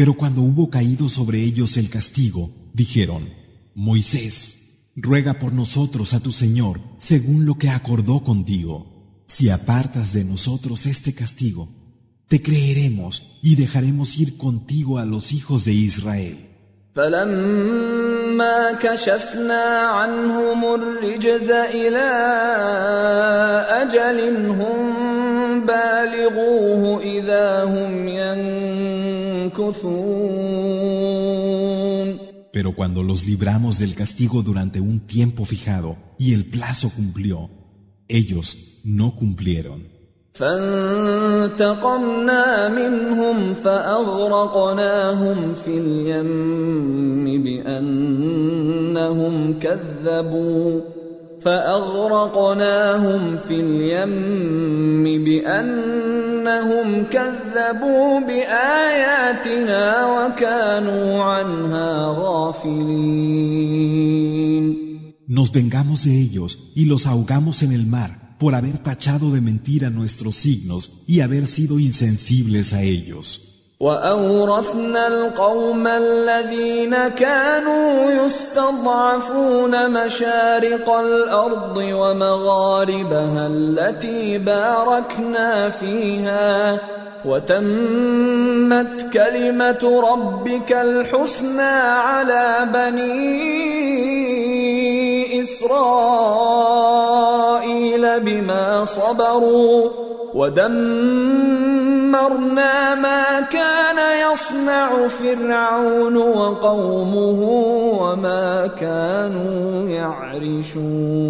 Pero cuando hubo caído sobre ellos el castigo, dijeron, Moisés, ruega por nosotros a tu Señor según lo que acordó contigo. Si apartas de nosotros este castigo, te creeremos y dejaremos ir contigo a los hijos de Israel. فلما كشفنا عنهم الرجز إلى أجل هم بالغوه إذا هم ينكثون Pero cuando los libramos del castigo durante un tiempo fijado y el plazo cumplió, ellos no cumplieron. فانتقمنا منهم فأغرقناهم في اليم بأنهم كذبوا فأغرقناهم في اليم بأنهم كذبوا بآياتنا وكانوا عنها غافلين Nos vengamos de ellos y los ahogamos en el mar por haber tachado de mentira nuestros signos y haber sido insensibles a ellos. وأورثنا القوم الذين كانوا يستضعفون مشارق الأرض ومغاربها التي باركنا فيها وتمت كلمة ربك الحسنى على بني إسرائيل بما صبروا ودمرنا ما كان يصنع فرعون وقومه وما كانوا يعرشون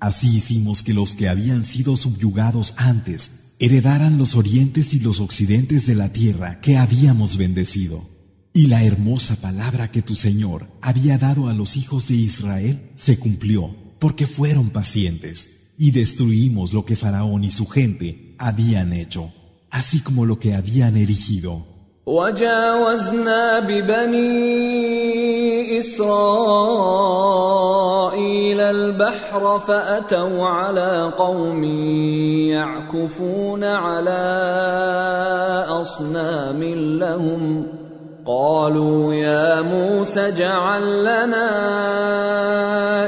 Así hicimos que los que habían sido subyugados antes heredaran los orientes y los occidentes de la tierra que habíamos bendecido. Y la hermosa palabra que tu Señor había dado a los hijos de Israel se cumplió, porque fueron pacientes, y destruimos lo que Faraón y su gente habían hecho, así como lo que habían erigido. وجاوزنا ببني اسرائيل البحر فاتوا على قوم يعكفون على اصنام لهم قالوا يا موسى اجعل لنا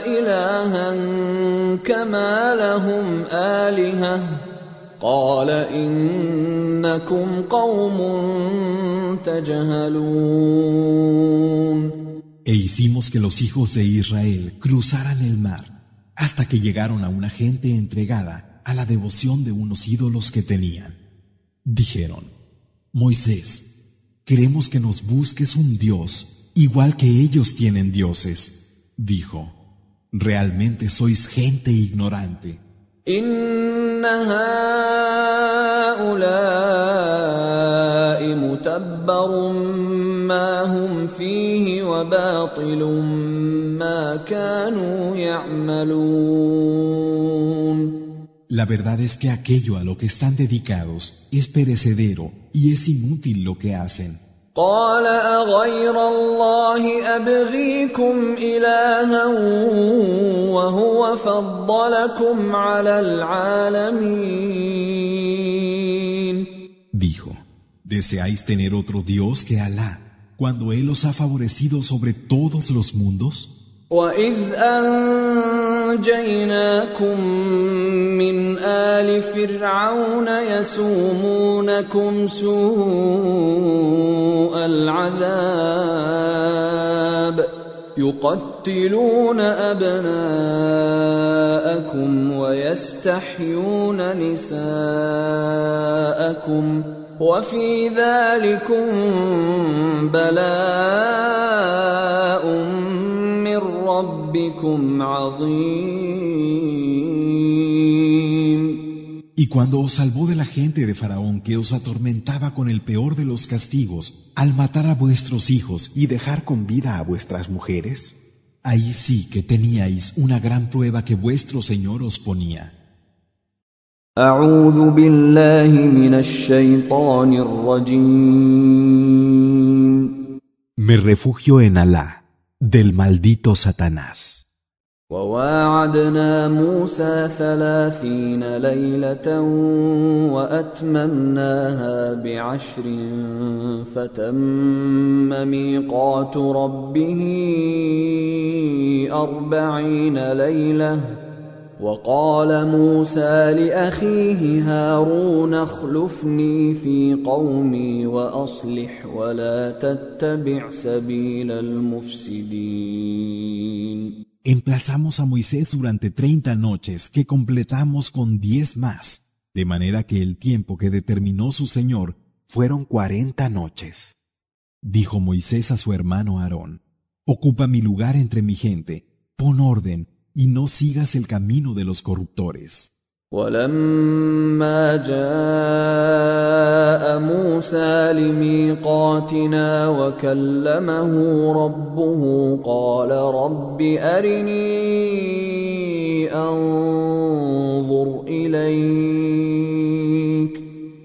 الها كما لهم الهه قال انكم قوم تجهلون E hicimos que los hijos de Israel cruzaran el mar hasta que llegaron a una gente entregada a la devoción de unos ídolos que tenían. Dijeron, Moisés, queremos que nos busques un Dios igual que ellos tienen dioses. Dijo, realmente sois gente ignorante. La verdad es que aquello a lo que están dedicados es perecedero y es inútil lo que hacen. قال اغير الله ابغيكم الها وهو فضلكم على العالمين Dijo, ¿deseáis tener otro Dios que Alá cuando Él os ha favorecido sobre todos los mundos? واذ انجيناكم من آل فرعون يسومونكم سوء العذاب يقتلون أبناءكم ويستحيون نساءكم وفي ذلكم بلاء من ربكم عظيم Y cuando os salvó de la gente de Faraón que os atormentaba con el peor de los castigos, al matar a vuestros hijos y dejar con vida a vuestras mujeres, ahí sí que teníais una gran prueba que vuestro Señor os ponía. أعوذ بالله من الشيطان الرجيم me refugio en Alá, del maldito Satanás. وواعدنا موسى ثلاثين ليلة وأتممناها بعشر فتم ميقات ربه أربعين ليلة وقال موسى لأخيه هارون اخلفني في قومي وأصلح ولا تتبع سبيل المفسدين Emplazamos a Moisés durante treinta noches que completamos con diez más, de manera que el tiempo que determinó su Señor Fueron cuarenta noches. Dijo Moisés a su hermano Aarón, Ocupa mi lugar entre mi gente, pon orden y no sigas el camino de los corruptores. ولما جاء موسى لميقاتنا وكلمه ربه قال رب ارني انظر اليك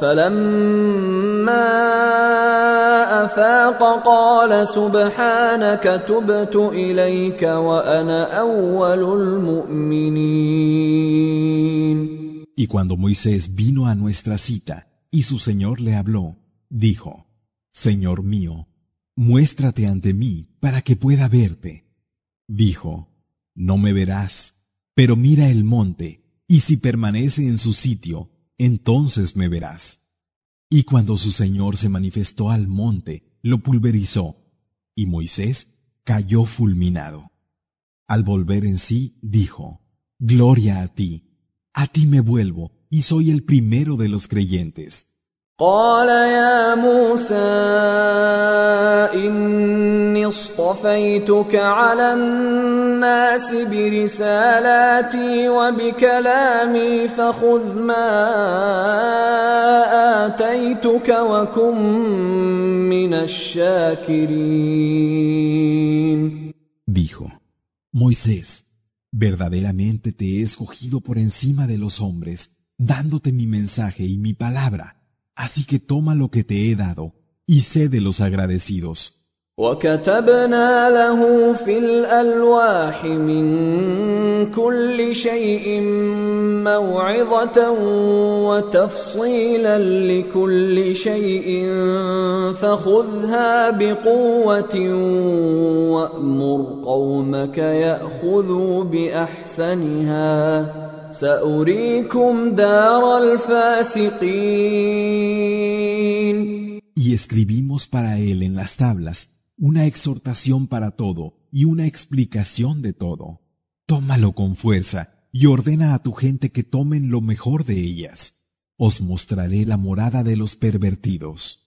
فلما افاق قال سبحانك تبت اليك وانا اول المؤمنين Y cuando Moisés vino a nuestra cita y su Señor le habló, dijo, Señor mío, muéstrate ante mí para que pueda verte. Dijo, No me verás, pero mira el monte, y si permanece en su sitio, entonces me verás. Y cuando su Señor se manifestó al monte, lo pulverizó, y Moisés cayó fulminado. Al volver en sí, dijo, Gloria a ti, a ti me vuelvo, y soy el primero de los creyentes. قال يا موسى إني اصطفيتك على الناس برسالاتي وبكلامي فخذ ما آتيتك وكن من الشاكرين Dijo, Moisés, verdaderamente te he escogido por encima de los hombres, dándote mi mensaje y mi palabra. Así que toma lo que te he dado y sé de los agradecidos. وكتبنا له في الألواح من كل شيء موعظة وتفصيلا لكل شيء فخذها بقوة وأمر قومك يأخذوا بأحسنها Y escribimos para él en las tablas una exhortación para todo y una explicación de todo. Tómalo con fuerza y ordena a tu gente que tomen lo mejor de ellas. Os mostraré la morada de los pervertidos.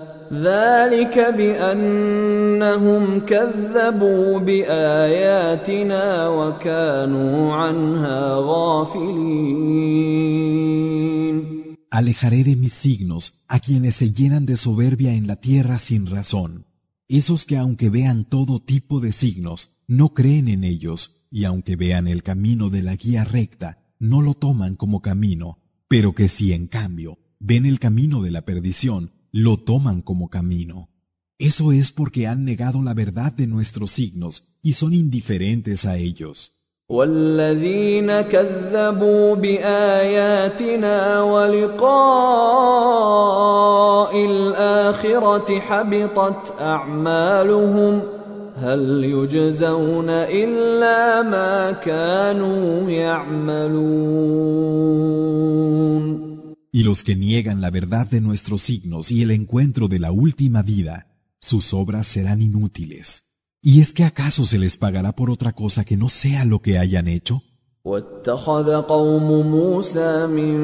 ذلك بانهم كذبوا باياتنا وكانوا عنها غافلين Alejaré de mis signos a quienes se llenan de soberbia en la tierra sin razón, esos que aunque vean todo tipo de signos, no creen en ellos, y aunque vean el camino de la guía recta, no lo toman como camino, pero que si en cambio ven el camino de la perdición, lo toman como camino. Eso es porque han negado la verdad de nuestros signos y son indiferentes a ellos. والذين كذبوا بآياتنا ولقاء الآخرة حبطت أعمالهم هل يجزون إلا ما كانوا يعملون Y los que niegan la verdad de nuestros signos y el encuentro de la última vida, sus obras serán inútiles. ¿Y es que acaso se les pagará por otra cosa que no sea lo que hayan hecho? واتخذ قوم موسى من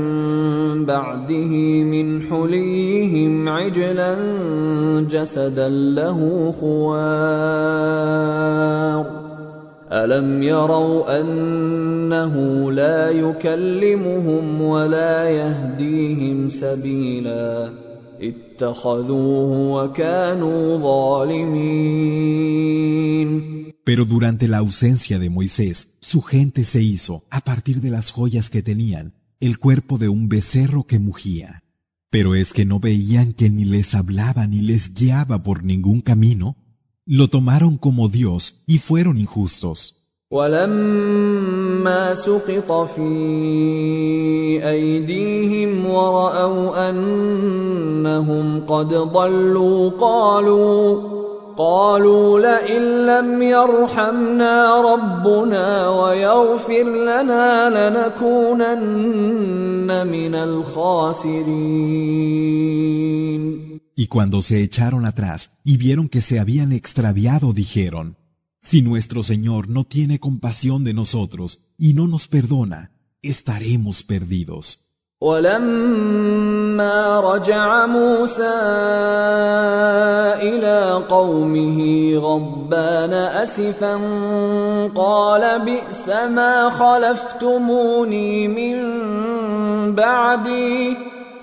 بعده من حليهم عجلا جسدا له خوار الم يروا انه لا يكلمهم ولا يهديهم سبيلا اتخذوه وكانوا ظالمين Pero durante la ausencia de Moisés, su gente se hizo, a partir de las joyas que tenían, el cuerpo de un becerro que mugía. Pero es que no veían que ni les hablaba ni les guiaba por ningún camino. Lo tomaron como Dios y fueron injustos. ولما سقط في ايديهم وراوا انهم قد ضلوا قالوا قالوا لئن لم يرحمنا ربنا ويغفر لنا لنكونن من الخاسرين Y cuando se echaron atrás y vieron que se habían extraviado, dijeron, Si nuestro Señor no tiene compasión de nosotros y no nos perdona, estaremos perdidos. ولما رجع موسى الى قومه غضبان اسفا قال بئس ما خلفتموني من بعدي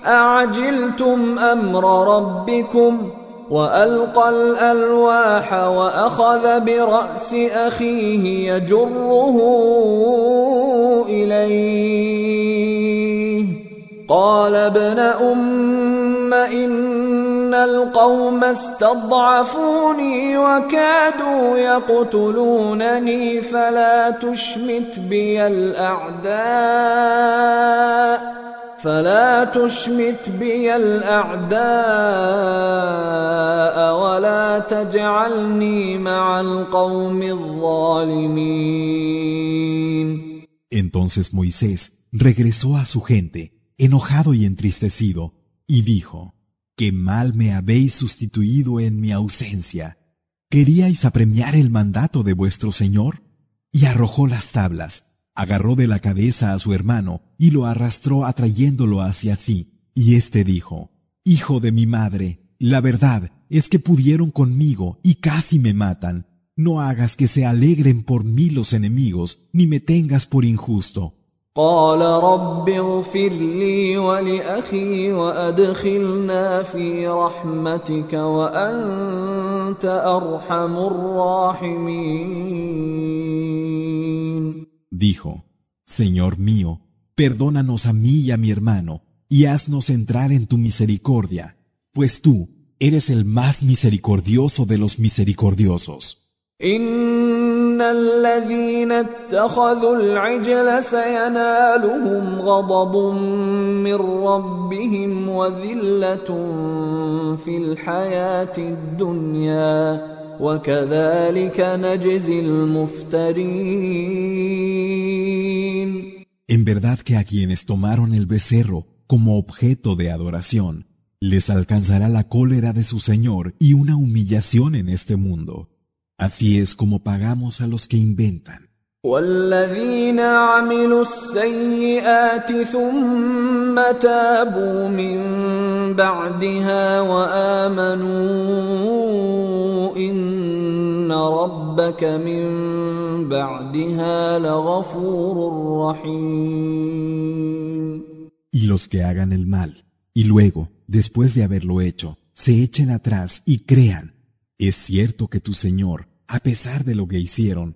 أعجلتم أمر ربكم وألقى الألواح وأخذ برأس أخيه يجره إليه. قال ابن أم إن القوم استضعفوني وكادوا يقتلونني فلا تشمت بي الأعداء. فلا تشمت بي الاعداء ولا تجعلني مع القوم الظالمين Entonces Moisés regresó a su gente, enojado y entristecido, y dijo, Qué mal me habéis sustituido en mi ausencia. ¿Queríais apremiar el mandato de vuestro Señor? Y arrojó las tablas, agarró de la cabeza a su hermano y lo arrastró atrayéndolo hacia sí. Y éste dijo, Hijo de mi madre, la verdad es que pudieron conmigo y casi me matan. No hagas que se alegren por mí los enemigos, ni me tengas por injusto. قال رب اغفر لي ولأخي وأدخلنا في رحمتك وأنت أرحم الراحمين Dijo, Señor mío, perdónanos a mí y a mi hermano, y haznos entrar en tu misericordia, pues tú eres el más misericordioso de los misericordiosos. ان الذين اتخذوا العجل سينالهم غضب من ربهم وذله في الحياه الدنيا وكذلك نجزي المفترين En verdad que a quienes tomaron el becerro como objeto de adoración, les alcanzará la cólera de su Señor y una humillación en este mundo. Así es como pagamos a los que inventan. والذين عملوا السيئات ثم تابوا من بعدها وامنوا ان ربك من بعدها لغفور رحيم Y los que hagan el mal, y luego, después de haberlo hecho, se echen atrás y crean, es cierto que tu Señor, a pesar de lo que hicieron,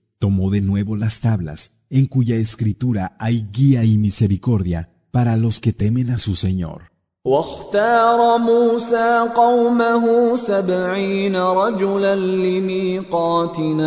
tomó de nuevo las tablas, en cuya escritura hay guía y misericordia para los que temen a su Señor. واختار موسى قومه سبعين رجلا لميقاتنا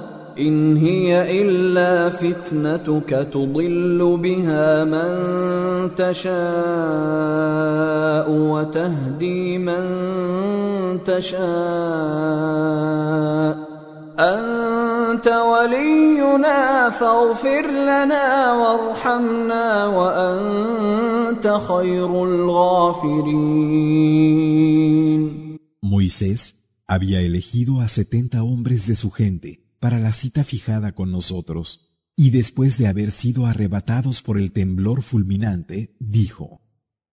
إن هي إلا فتنتك تضل بها من تشاء وتهدي من تشاء. أنت ولينا فاغفر لنا وارحمنا وأنت خير الغافرين. Moisés había elegido a setenta hombres de su gente para la cita fijada con nosotros, y después de haber sido arrebatados por el temblor fulminante, dijo,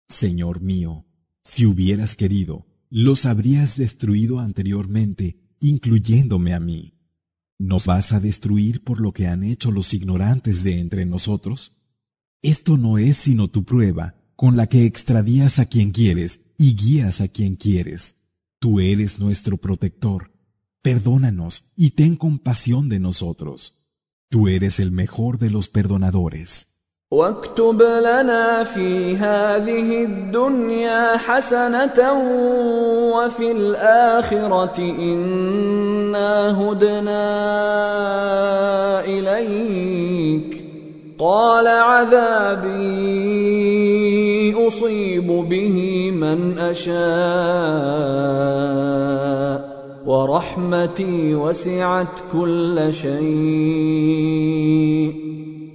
Señor mío, si hubieras querido, los habrías destruido anteriormente, incluyéndome a mí. ¿Nos vas a destruir por lo que han hecho los ignorantes de entre nosotros? Esto no es sino tu prueba, con la que extravías a quien quieres y guías a quien quieres. Tú eres nuestro protector Perdónanos y ten compasión de nosotros. Tú eres el mejor de los perdonadores. واكتب لنا في هذه الدنيا حسنة وفي الآخرة إنا هدنا إليك قال عذابي أصيب به من أشاء ورحمتي وسعت كل شيء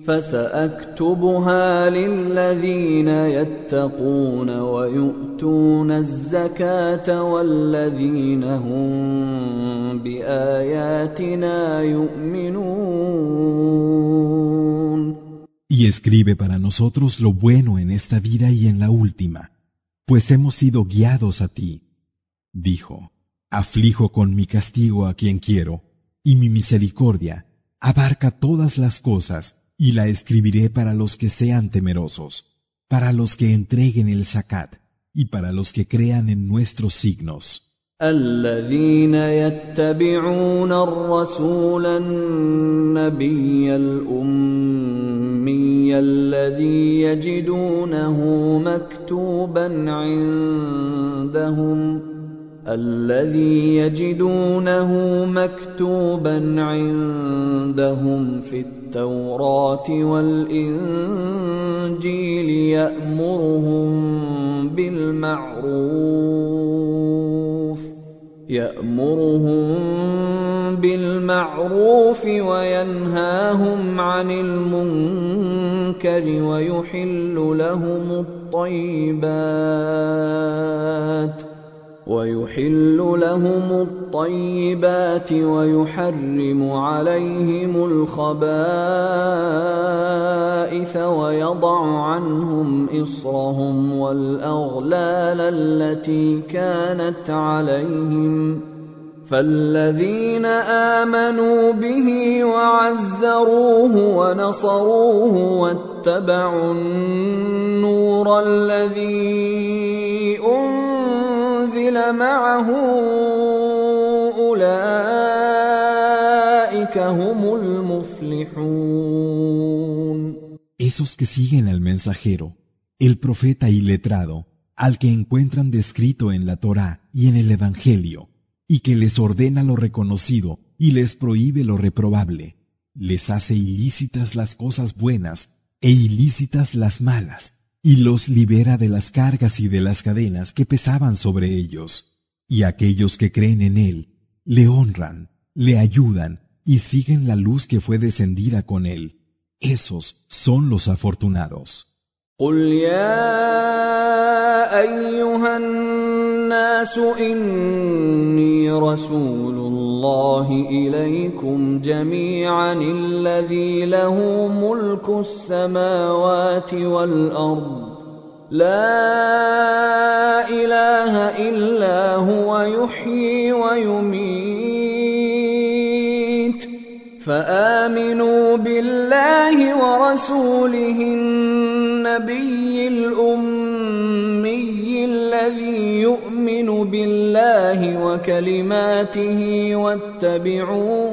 فساكتبها للذين يتقون ويؤتون الزكاه والذين هم باياتنا يؤمنون escribe para nosotros lo bueno en esta vida y en la última, pues hemos sido guiados a ti. Dijo, aflijo con mi castigo a quien quiero, y mi misericordia abarca todas las cosas, y la escribiré para los que sean temerosos, para los que entreguen el zakat, y para los que crean en nuestros signos. الذين يتبعون الرسول النبي الأمي الذي يجدونه مكتوبا عندهم الذي يجدونه مكتوبا عندهم في التوراة والإنجيل يأمرهم بالمعروف يأمرهم بالمعروف وينهاهم عن المنكر ويحل لهم الطيبات ۖ. ويحل لهم الطيبات ويحرم عليهم الخبائث ويضع عنهم إصرهم والأغلال التي كانت عليهم. فالذين آمنوا به وعزروه ونصروه واتبعوا النور الذي أنزل معه أولئك هم المفلحون Esos que siguen al mensajero, el profeta y letrado, al que encuentran descrito en la Torá y en el Evangelio, y que les ordena lo reconocido y les prohíbe lo reprobable, les hace ilícitas las cosas buenas e ilícitas las malas, y los libera de las cargas y de las cadenas que pesaban sobre ellos. Y aquellos que creen en Él le honran, le ayudan y siguen la luz que fue descendida con Él. Esos son los afortunados. الله إليكم جميعا الذي له ملك السماوات والأرض. لا إله إلا هو يحيي ويميت. فآمنوا بالله ورسوله النبي الأمي الذي يؤمن يؤمن بالله وكلماته واتبعوه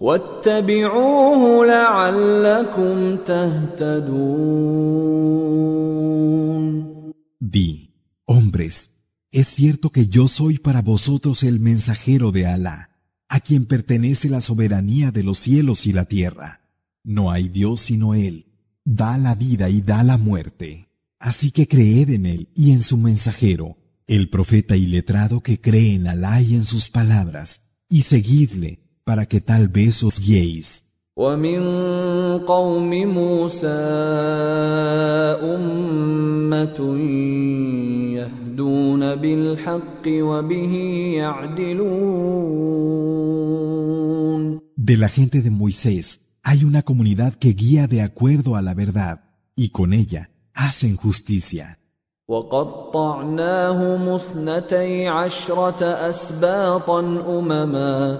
واتبعوه لعلكم تهتدون. Di, hombres, es cierto que yo soy para vosotros el mensajero de Alá, a quien pertenece la soberanía de los cielos y la tierra. No hay Dios sino Él, da la vida y da la muerte. Así que creed en él y en su mensajero, el profeta y letrado que cree en Alá y en sus palabras, y seguidle para que tal vez os guiéis. De la gente de Moisés hay una comunidad que guía de acuerdo a la verdad, y con ella hacen justicia. وقطعناهم اثنتي عشرة أسباطا أمما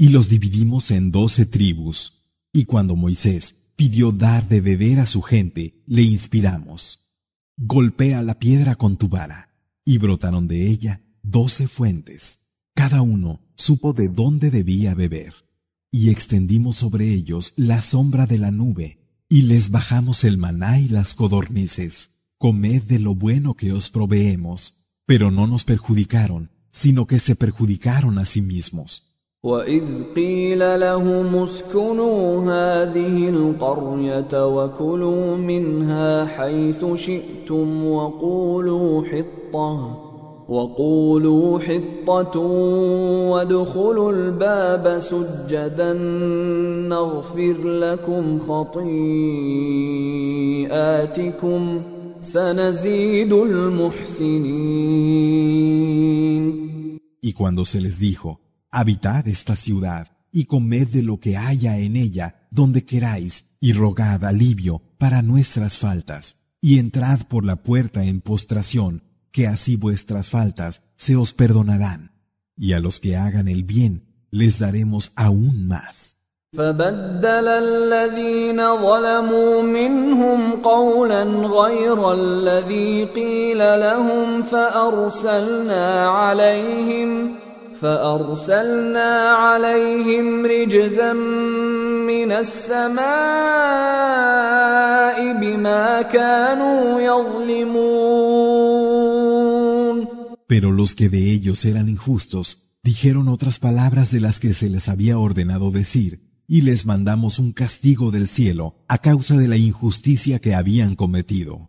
Y los dividimos en doce tribus. Y cuando Moisés pidió dar de beber a su gente, le inspiramos. golpea la piedra con tu vara. Y brotaron de ella doce fuentes. Cada uno supo de dónde debía beber. Y extendimos sobre ellos la sombra de la nube, y les bajamos el maná y las codornices. Comed de lo bueno que os proveemos. Pero no nos perjudicaron, sino que se perjudicaron a sí mismos. وإذ قيل لهم اسكنوا هذه القرية وكلوا منها حيث شئتم وقولوا حطة وقولوا حطة وادخلوا الباب سجدا نغفر لكم خطيئاتكم سنزيد المحسنين Y cuando se les dijo, habitad esta ciudad y comed de lo que haya en ella donde queráis y rogad alivio para nuestras faltas y entrad por la puerta en postración que así vuestras faltas se os perdonarán y a los que hagan el bien les daremos aún más. فبدل الذين ظلموا منهم قولا غير الذي قيل لهم فأرسلنا عليهم فأرسلنا عليهم رجزا من السماء بما كانوا يظلمون Pero los que de ellos eran injustos dijeron otras palabras de las que se les había ordenado decir, y les mandamos un castigo del cielo a causa de la injusticia que habían cometido.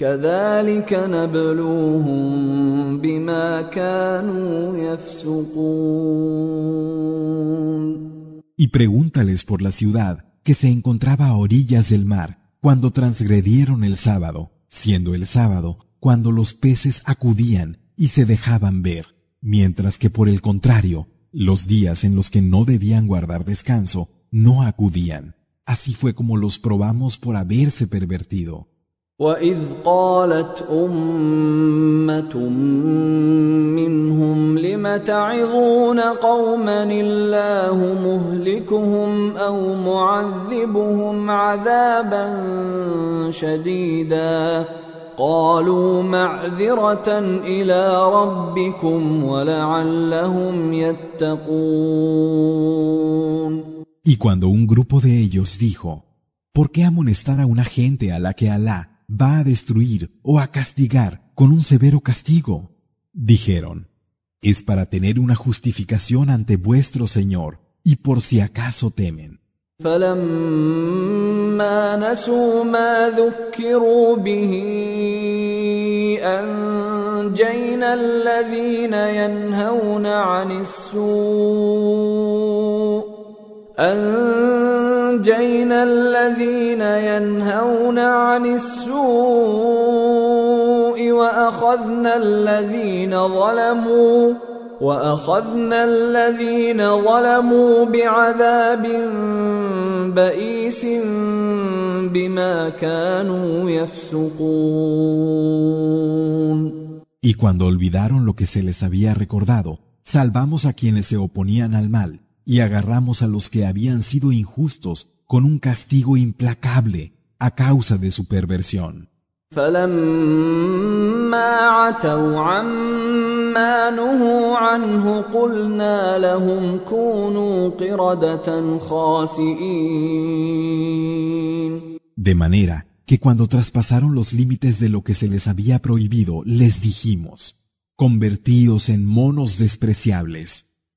كذلك نبلوهم بما كانوا يفسقون Y pregúntales por la ciudad que se encontraba a orillas del mar cuando transgredieron el sábado, siendo el sábado cuando los peces acudían y se dejaban ver, mientras que por el contrario, los días en los que no debían guardar descanso no acudían. Así fue como los probamos por haberse pervertido. وإذ قالت أمة منهم لم تعظون قوما الله مهلكهم أو معذبهم عذابا شديدا قالوا معذرة إلى ربكم ولعلهم يتقون Y cuando un grupo de ellos dijo, ¿por qué amonestar a una gente a la que Alá va a destruir o a castigar con un severo castigo. Dijeron, es para tener una justificación ante vuestro Señor y por si acaso temen. فلما نسوا ما ذكروا به أنجينا الذين ينهون عن السوء أنجينا الذين ينهون عن السوء وأخذنا الذين ظلموا وأخذنا الذين ظلموا بعذاب بئيس بما كانوا يفسقون. Y cuando olvidaron lo que se les había recordado, salvamos a quienes se oponían al mal. Y agarramos a los que habían sido injustos con un castigo implacable a causa de su perversión. De manera que cuando traspasaron los límites de lo que se les había prohibido, les dijimos, convertíos en monos despreciables.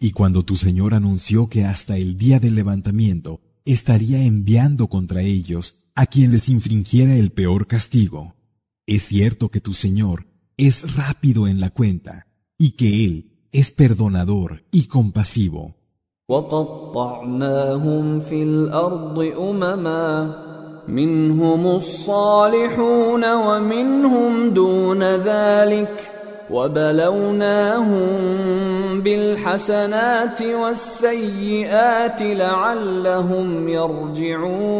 Y cuando tu Señor anunció que hasta el día del levantamiento estaría enviando contra ellos a quien les infringiera el peor castigo, es cierto que tu Señor es rápido en la cuenta y que Él es perdonador y compasivo. وقطعناهم في الارض امما منهم الصالحون ومنهم دون ذلك وبلوناهم بالحسنات والسيئات لعلهم يرجعون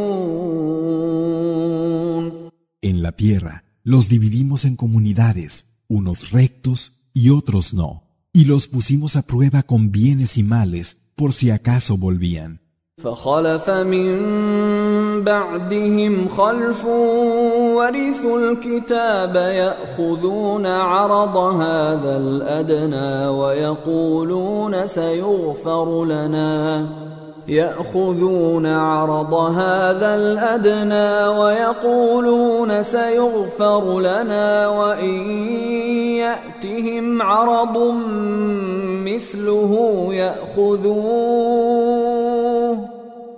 En la tierra los dividimos en comunidades, unos rectos y otros no, y los pusimos a prueba con bienes y males por si acaso volvían. فخلف من بعدهم خلف ورثوا الكتاب يأخذون عرض هذا الأدنى ويقولون سيغفر لنا. يأخذون عرض هذا الأدنى ويقولون سيغفر لنا وإن يأتهم عرض مثله ياخذوه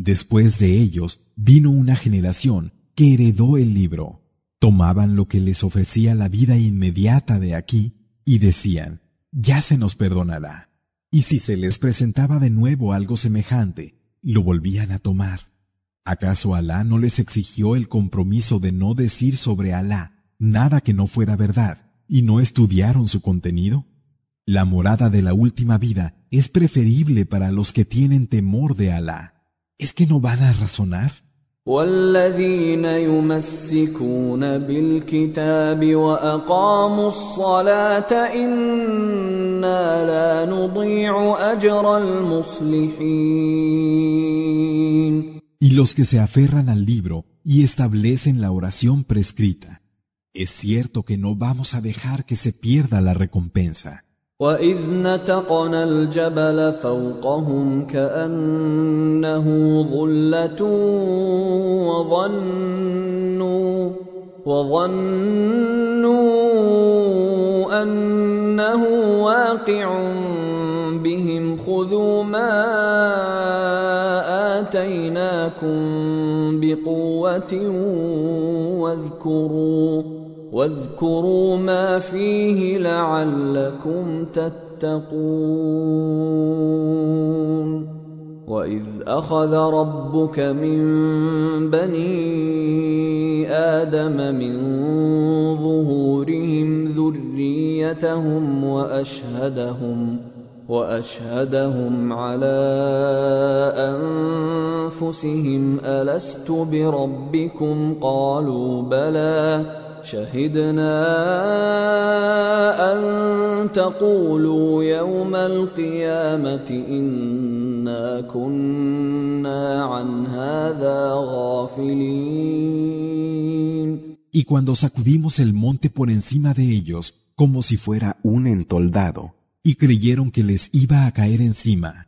Después de ellos vino una generación que heredó el libro. Tomaban lo que les ofrecía la vida inmediata de aquí y decían, ya se nos perdonará. Y si se les presentaba de nuevo algo semejante, lo volvían a tomar. ¿Acaso Alá no les exigió el compromiso de no decir sobre Alá nada que no fuera verdad y no estudiaron su contenido? La morada de la última vida es preferible para los que tienen temor de Alá. ¿Es que no van a razonar? والذين يمسكون بالكتاب واقاموا الصلاه انا لا نضيع اجر المصلحين Y los que se aferran al libro y establecen la oración prescrita. Es cierto que no vamos a dejar que se pierda la recompensa. واذ نتقنا الجبل فوقهم كانه ظله وظنوا وظنوا انه واقع بهم خذوا ما اتيناكم بقوه واذكروا واذكروا ما فيه لعلكم تتقون وإذ أخذ ربك من بني آدم من ظهورهم ذريتهم وأشهدهم وأشهدهم على أنفسهم ألست بربكم؟ قالوا بلى. شهدنا ان تقولوا يوم القيامه انا كنا عن هذا غافلين Y cuando sacudimos el monte por encima de ellos, como si fuera un entoldado, y creyeron que les iba a caer encima,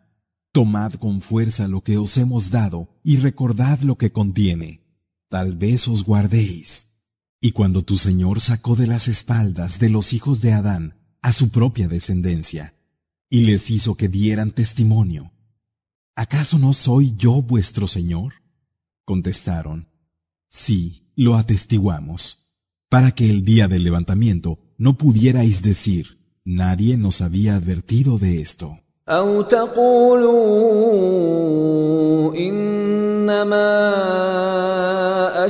tomad con fuerza lo que os hemos dado y recordad lo que contiene, tal vez os guardéis. Y cuando tu Señor sacó de las espaldas de los hijos de Adán a su propia descendencia, y les hizo que dieran testimonio, ¿acaso no soy yo vuestro Señor? Contestaron, sí, lo atestiguamos, para que el día del levantamiento no pudierais decir, nadie nos había advertido de esto.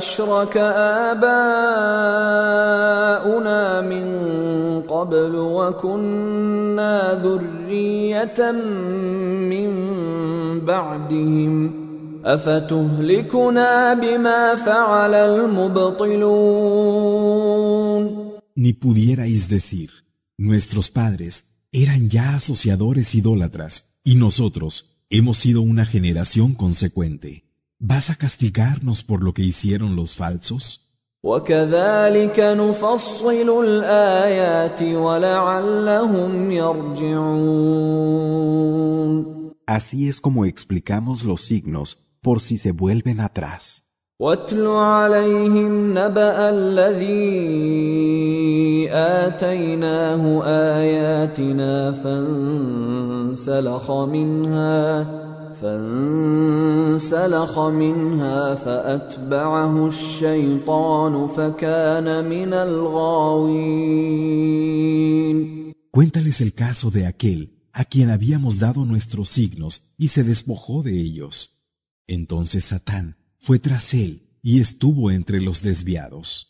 أو تقولوا إنما أشرك آباؤنا من قبل وكنا ذرية من بعدهم أفتهلكنا بما فعل المبطلون Ni pudierais decir, nuestros padres eran ya asociadores idólatras, y nosotros hemos sido una generación consecuente. ¿Vas a castigarnos por lo que hicieron los falsos? وكذلك نفصل الآيات ولعلهم يرجعون Así es como explicamos los signos por si se vuelven atrás. واتل عليهم نبأ الذي آتيناه آياتنا فانسلخ منها فانسلخ منها فأتبعه الشيطان فكان من الغاوين Cuéntales el caso de aquel a quien habíamos dado nuestros signos y se despojó de ellos. Entonces Satán fue tras él y estuvo entre los desviados.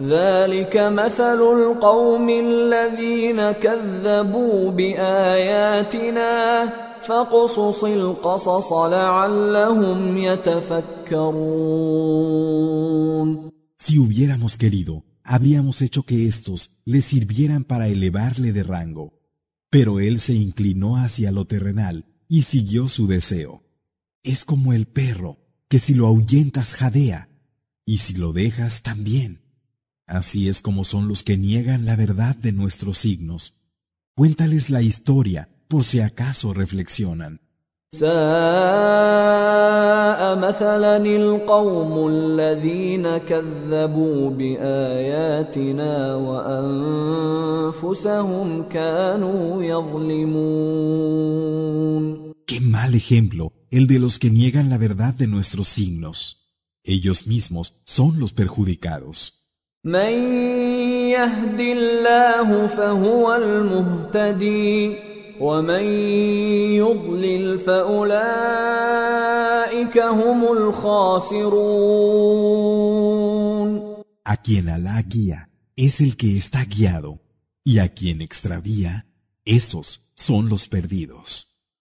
ذلك مثل القوم الذين كذبوا باياتنا فاقصص القصص لعلهم يتفكرون Si hubiéramos querido, habríamos hecho que éstos le sirvieran para elevarle de rango. Pero él se inclinó hacia lo terrenal y siguió su deseo. Es como el perro, que si lo ahuyentas jadea, y si lo dejas también. Así es como son los que niegan la verdad de nuestros signos. Cuéntales la historia por si acaso reflexionan. Qué mal ejemplo el de los que niegan la verdad de nuestros signos. Ellos mismos son los perjudicados. من يهد الله فهو المهتدي ومن يضلل فاولئك هم الخاسرون A quien Alá guía es el que está guiado, y a quien extravía, esos son los perdidos.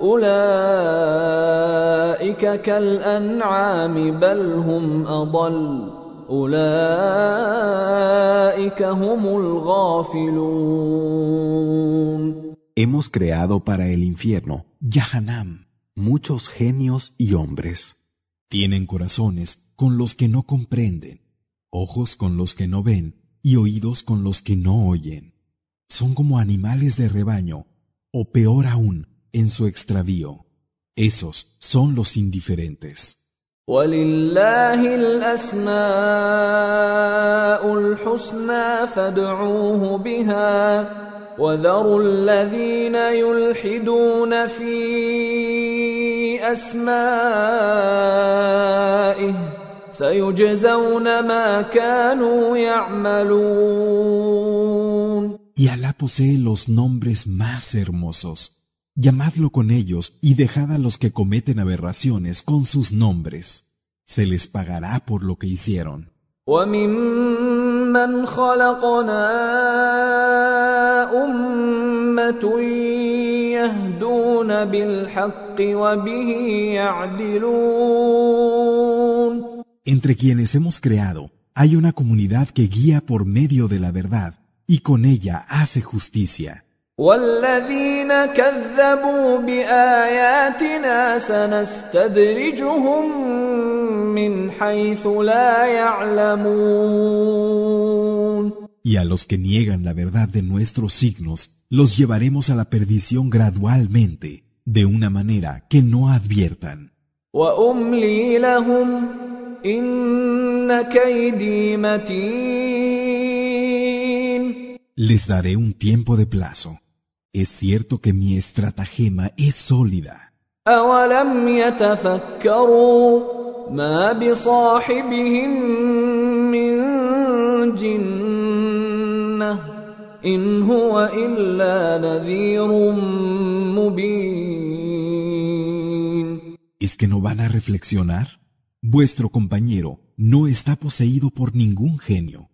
أولئك كالأنعام بل هم أضل أولئك هم الغافلون Hemos creado para el infierno, Yahanam, muchos genios y hombres. Tienen corazones con los que no comprenden, ojos con los que no ven y oídos con los que no oyen. Son como animales de rebaño, o peor aún, en su extravío. Esos son los indiferentes. ولله الأسماء الحسنى فادعوه بها وذروا الذين يلحدون في أسمائه سيجزون ما كانوا يعملون Y Alá posee los nombres más hermosos. Llamadlo con ellos y dejad a los que cometen aberraciones con sus nombres. Se les pagará por lo que hicieron. وممن خلقنا أمة يهدون بالحق وبه يعدلون Entre quienes hemos creado, hay una comunidad que guía por medio de la verdad y con ella hace justicia. والذين كذبوا بآياتنا سنستدرجهم من حيث لا يعلمون Y a los que niegan la verdad de nuestros signos, los llevaremos a la perdición gradualmente, de una manera que no adviertan. وأملي لهم إن كيدي متين Les daré un tiempo de plazo. Es cierto que mi estratagema es sólida. أولم يتفكروا ما بصاحبهم من جنة إن هو إلا نذير مبين ¿Es que no van a reflexionar? Vuestro compañero no está poseído por ningún genio.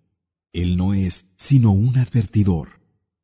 Él no es sino un advertidor.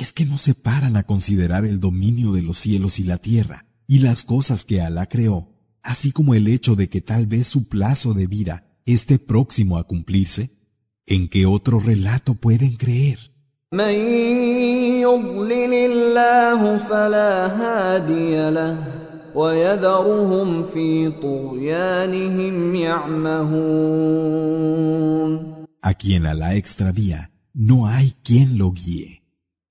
es que no se paran a considerar el dominio de los cielos y la tierra y las cosas que Alá creó, así como el hecho de que tal vez su plazo de vida esté próximo a cumplirse? ¿En qué otro relato pueden creer? A quien Alá extravía, no hay quien lo guíe.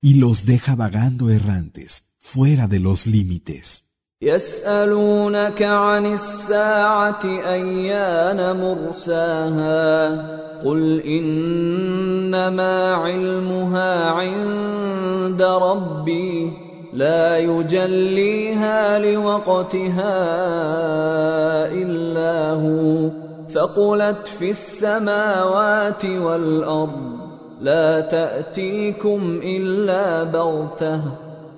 Y los deja vagando errantes, fuera de los límites. يسألونك عن الساعة أيان مرساها قل إنما علمها عند ربي لا يجليها لوقتها إلا هو ثقلت في السماوات والأرض لا تأتيكم إلا بغتة.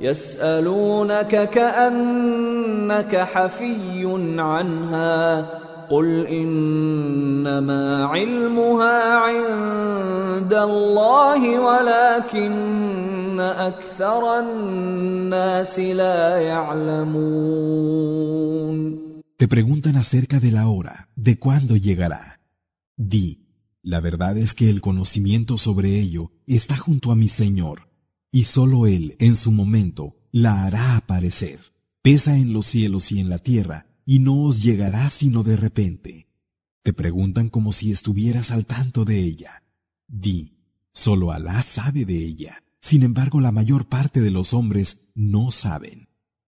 يسألونك كأنك حفي عنها. قل إنما علمها عند الله ولكن أكثر الناس لا يعلمون. Te preguntan acerca de la hora, de cuándo llegará. Di, la verdad es que el conocimiento sobre ello está junto a mi Señor, y sólo Él, en su momento, la hará aparecer. Pesa en los cielos y en la tierra, y no os llegará sino de repente. Te preguntan como si estuvieras al tanto de ella. Di, solo Alá sabe de ella. Sin embargo, la mayor parte de los hombres no saben.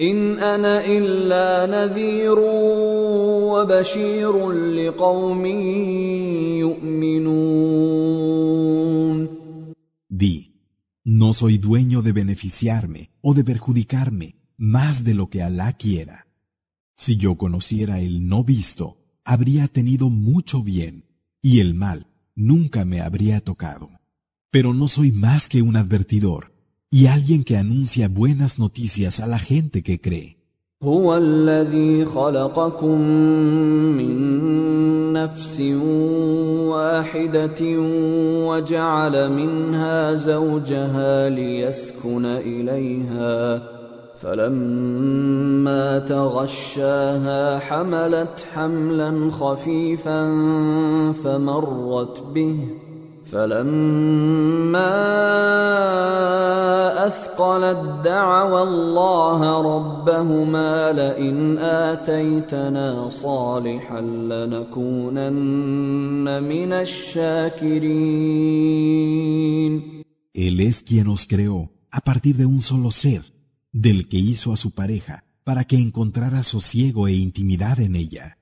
إن أنا إلا نذير وبشير لقوم يؤمنون Di, no soy dueño de beneficiarme o de perjudicarme más de lo que Alá quiera. Si yo conociera el no visto, habría tenido mucho bien, y el mal nunca me habría tocado. Pero no soy más que un advertidor, Y alguien que anuncia buenas noticias a la gente que cree. هو الذي خلقكم من نفس واحدة وجعل منها زوجها ليسكن إليها فلما تغشاها حملت حملا خفيفا فمرت به فلما أثقلت دعوا الله ربهما لئن آتيتنا صالحا لنكونن من الشاكرين Él es quien os creó a partir de un solo ser, del que hizo a su pareja para que encontrara sosiego e intimidad en ella.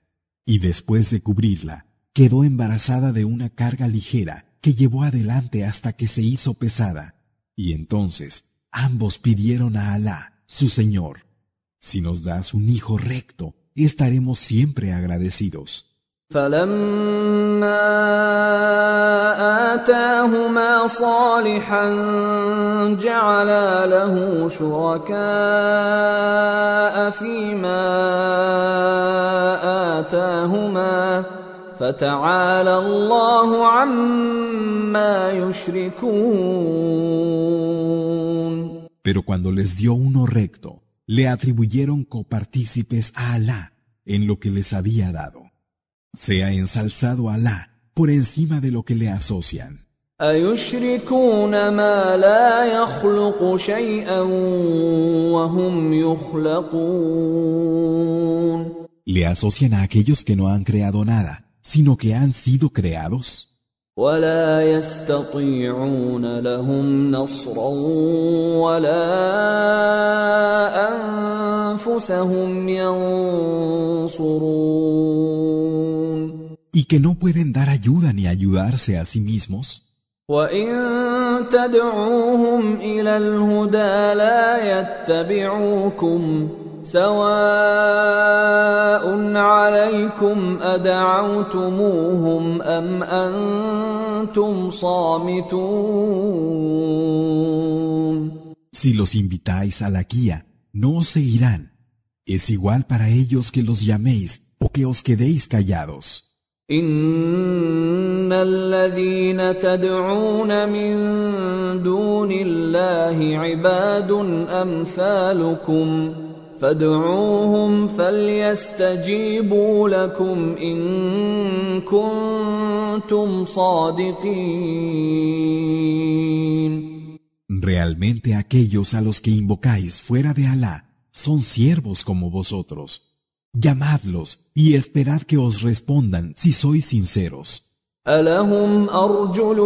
Y después de cubrirla, quedó embarazada de una carga ligera que llevó adelante hasta que se hizo pesada. Y entonces ambos pidieron a Alá, su Señor, si nos das un hijo recto, estaremos siempre agradecidos. فلما آتاهما صالحا جعلا له شركاء فيما آتاهما فتعالى الله عما يشركون Pero cuando les dio uno recto, le atribuyeron copartícipes a Alá en lo que les había dado. Sea ensalzado Alá por encima de lo que le asocian. أيشركون ما لا يخلق شيئا وهم يخلقون Le asocian a aquellos que no han creado nada, sino que han sido creados. ولا يستطيعون لهم نصرا ولا أنفسهم ينصرون y que no pueden dar ayuda ni ayudarse a sí mismos. وإن تدعوهم إلى الهدى لا يتبعوكم سواء عليكم أدعوتموهم أم أنتم صامتون Si los invitáis a la guía, no os seguirán. Es igual para ellos que los llaméis o que os quedéis callados. ان الذين تدعون من دون الله عباد امثالكم فادعوهم فليستجيبوا لكم ان كنتم صادقين Realmente aquellos a los que invocáis fuera de Alá son siervos como vosotros. Llamadlos y esperad que os respondan si sois sinceros. ألهم أرجل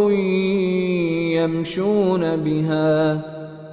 يمشون بها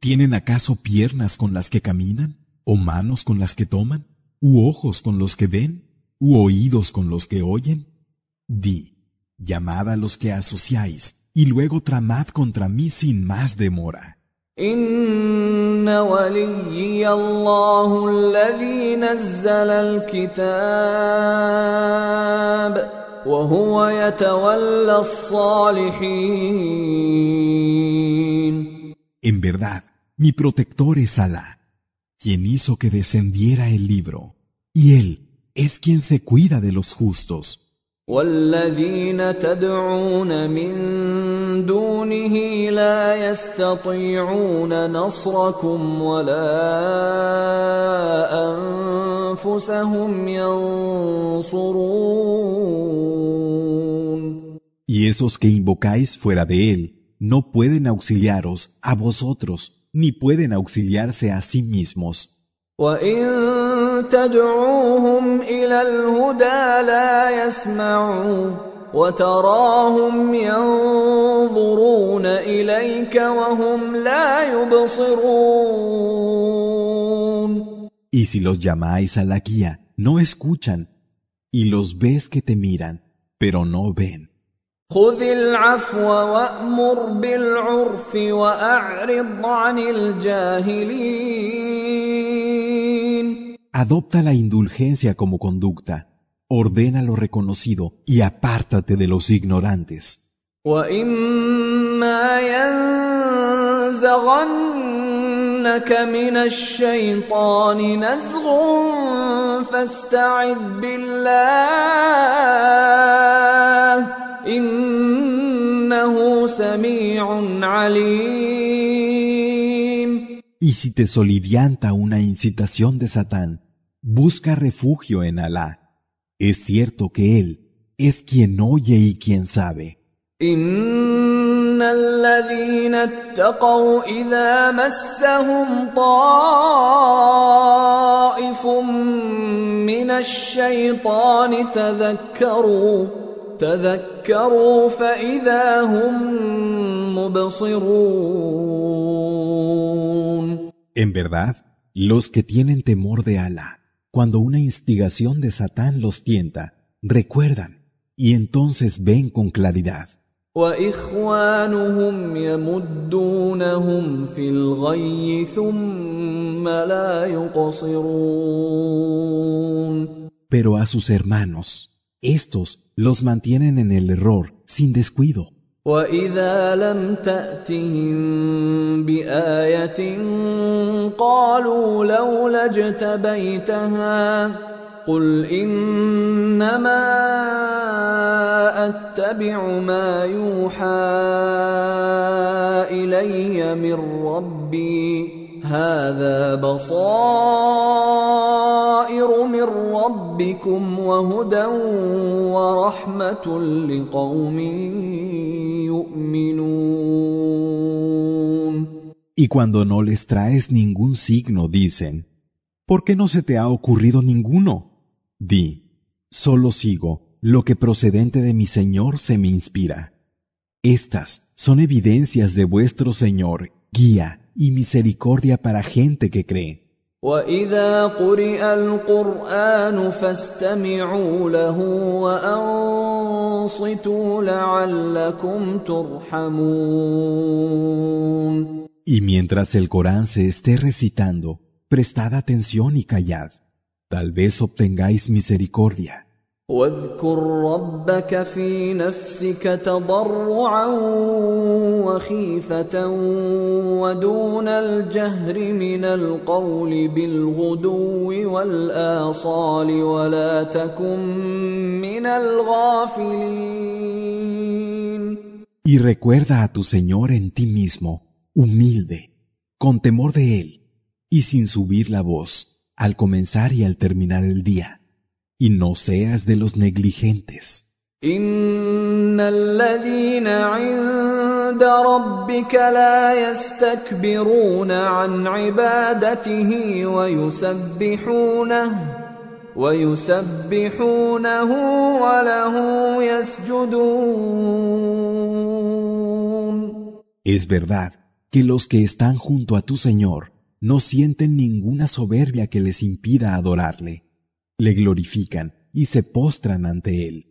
¿Tienen acaso piernas con las que caminan? ¿O manos con las que toman? ¿U ojos con los que ven? ¿U oídos con los que oyen? Di, llamad a los que asociáis, y luego tramad contra mí sin más demora. ان وليي الله الذي نزل الكتاب وهو يتولى الصالحين En verdad, mi protector es Alá, quien hizo que descendiera el libro, y Él es quien se cuida de los justos. والذين تدعون من دونه لا يستطيعون نصركم ولا انفسهم ينصرون Y esos que invocáis fuera de él no pueden auxiliaros a vosotros, ni pueden auxiliarse a sí mismos. وان تدعوهم الى الهدى لا يسمعوا وتراهم ينظرون اليك وهم لا يبصرون Y si los llamáis a la guía, no escuchan, y los ves que te miran, pero no ven. خذ العفو وامر بالعرف واعرض عن الجاهلين Adopta la indulgencia como conducta, ordena lo reconocido y apártate de los ignorantes. واما ينزغنك من الشيطان نزغ فاستعذ بالله انه سميع عليم Y si te solivianta una incitación de Satán, busca refugio en Alá. Es cierto que Él es quien oye y quien sabe. ان الذين اتقوا اذا مسهم طائف من الشيطان تذكروا تذكروا فاذا هم يبصرون En verdad, los que tienen temor de Alá, cuando una instigación de Satán los tienta, recuerdan y entonces ven con claridad. واخوانهم يمدونهم في الغي ثم لا يقصرون Pero a sus hermanos, estos los mantienen en el error sin descuido. واذا لم تاتهم بايه قالوا لولا اجتبيتها قل انما اتبع ما يوحى الي من ربي هذا بصائر من ربكم وهدى ورحمه لقوم يؤمنون Y cuando no les traes ningún signo, dicen, ¿por qué no se te ha ocurrido ninguno? Di, solo sigo lo que procedente de mi Señor se me inspira. Estas son evidencias de vuestro Señor, guía y misericordia para gente que cree. واذا قرئ القران فاستمعوا له وانصتوا لعلكم ترحمون Y mientras el Corán se esté recitando, prestad atención y callad. Tal vez obtengáis misericordia. واذكر ربك في نفسك تضرعا وخيفه ودون الجهر من القول بالغدو والاصال ولا تكن من الغافلين Y recuerda a tu Señor en ti mismo, humilde, con temor de Él, y sin subir la voz, al comenzar y al terminar el día. Y no seas de los negligentes. ان الذين عند ربك لا يستكبرون عن عبادته ويسبحونه ويسبحونه وله يسجدون Es verdad que los que están junto a tu Señor no sienten ninguna soberbia que les impida adorarle. Le glorifican y se postran ante Él.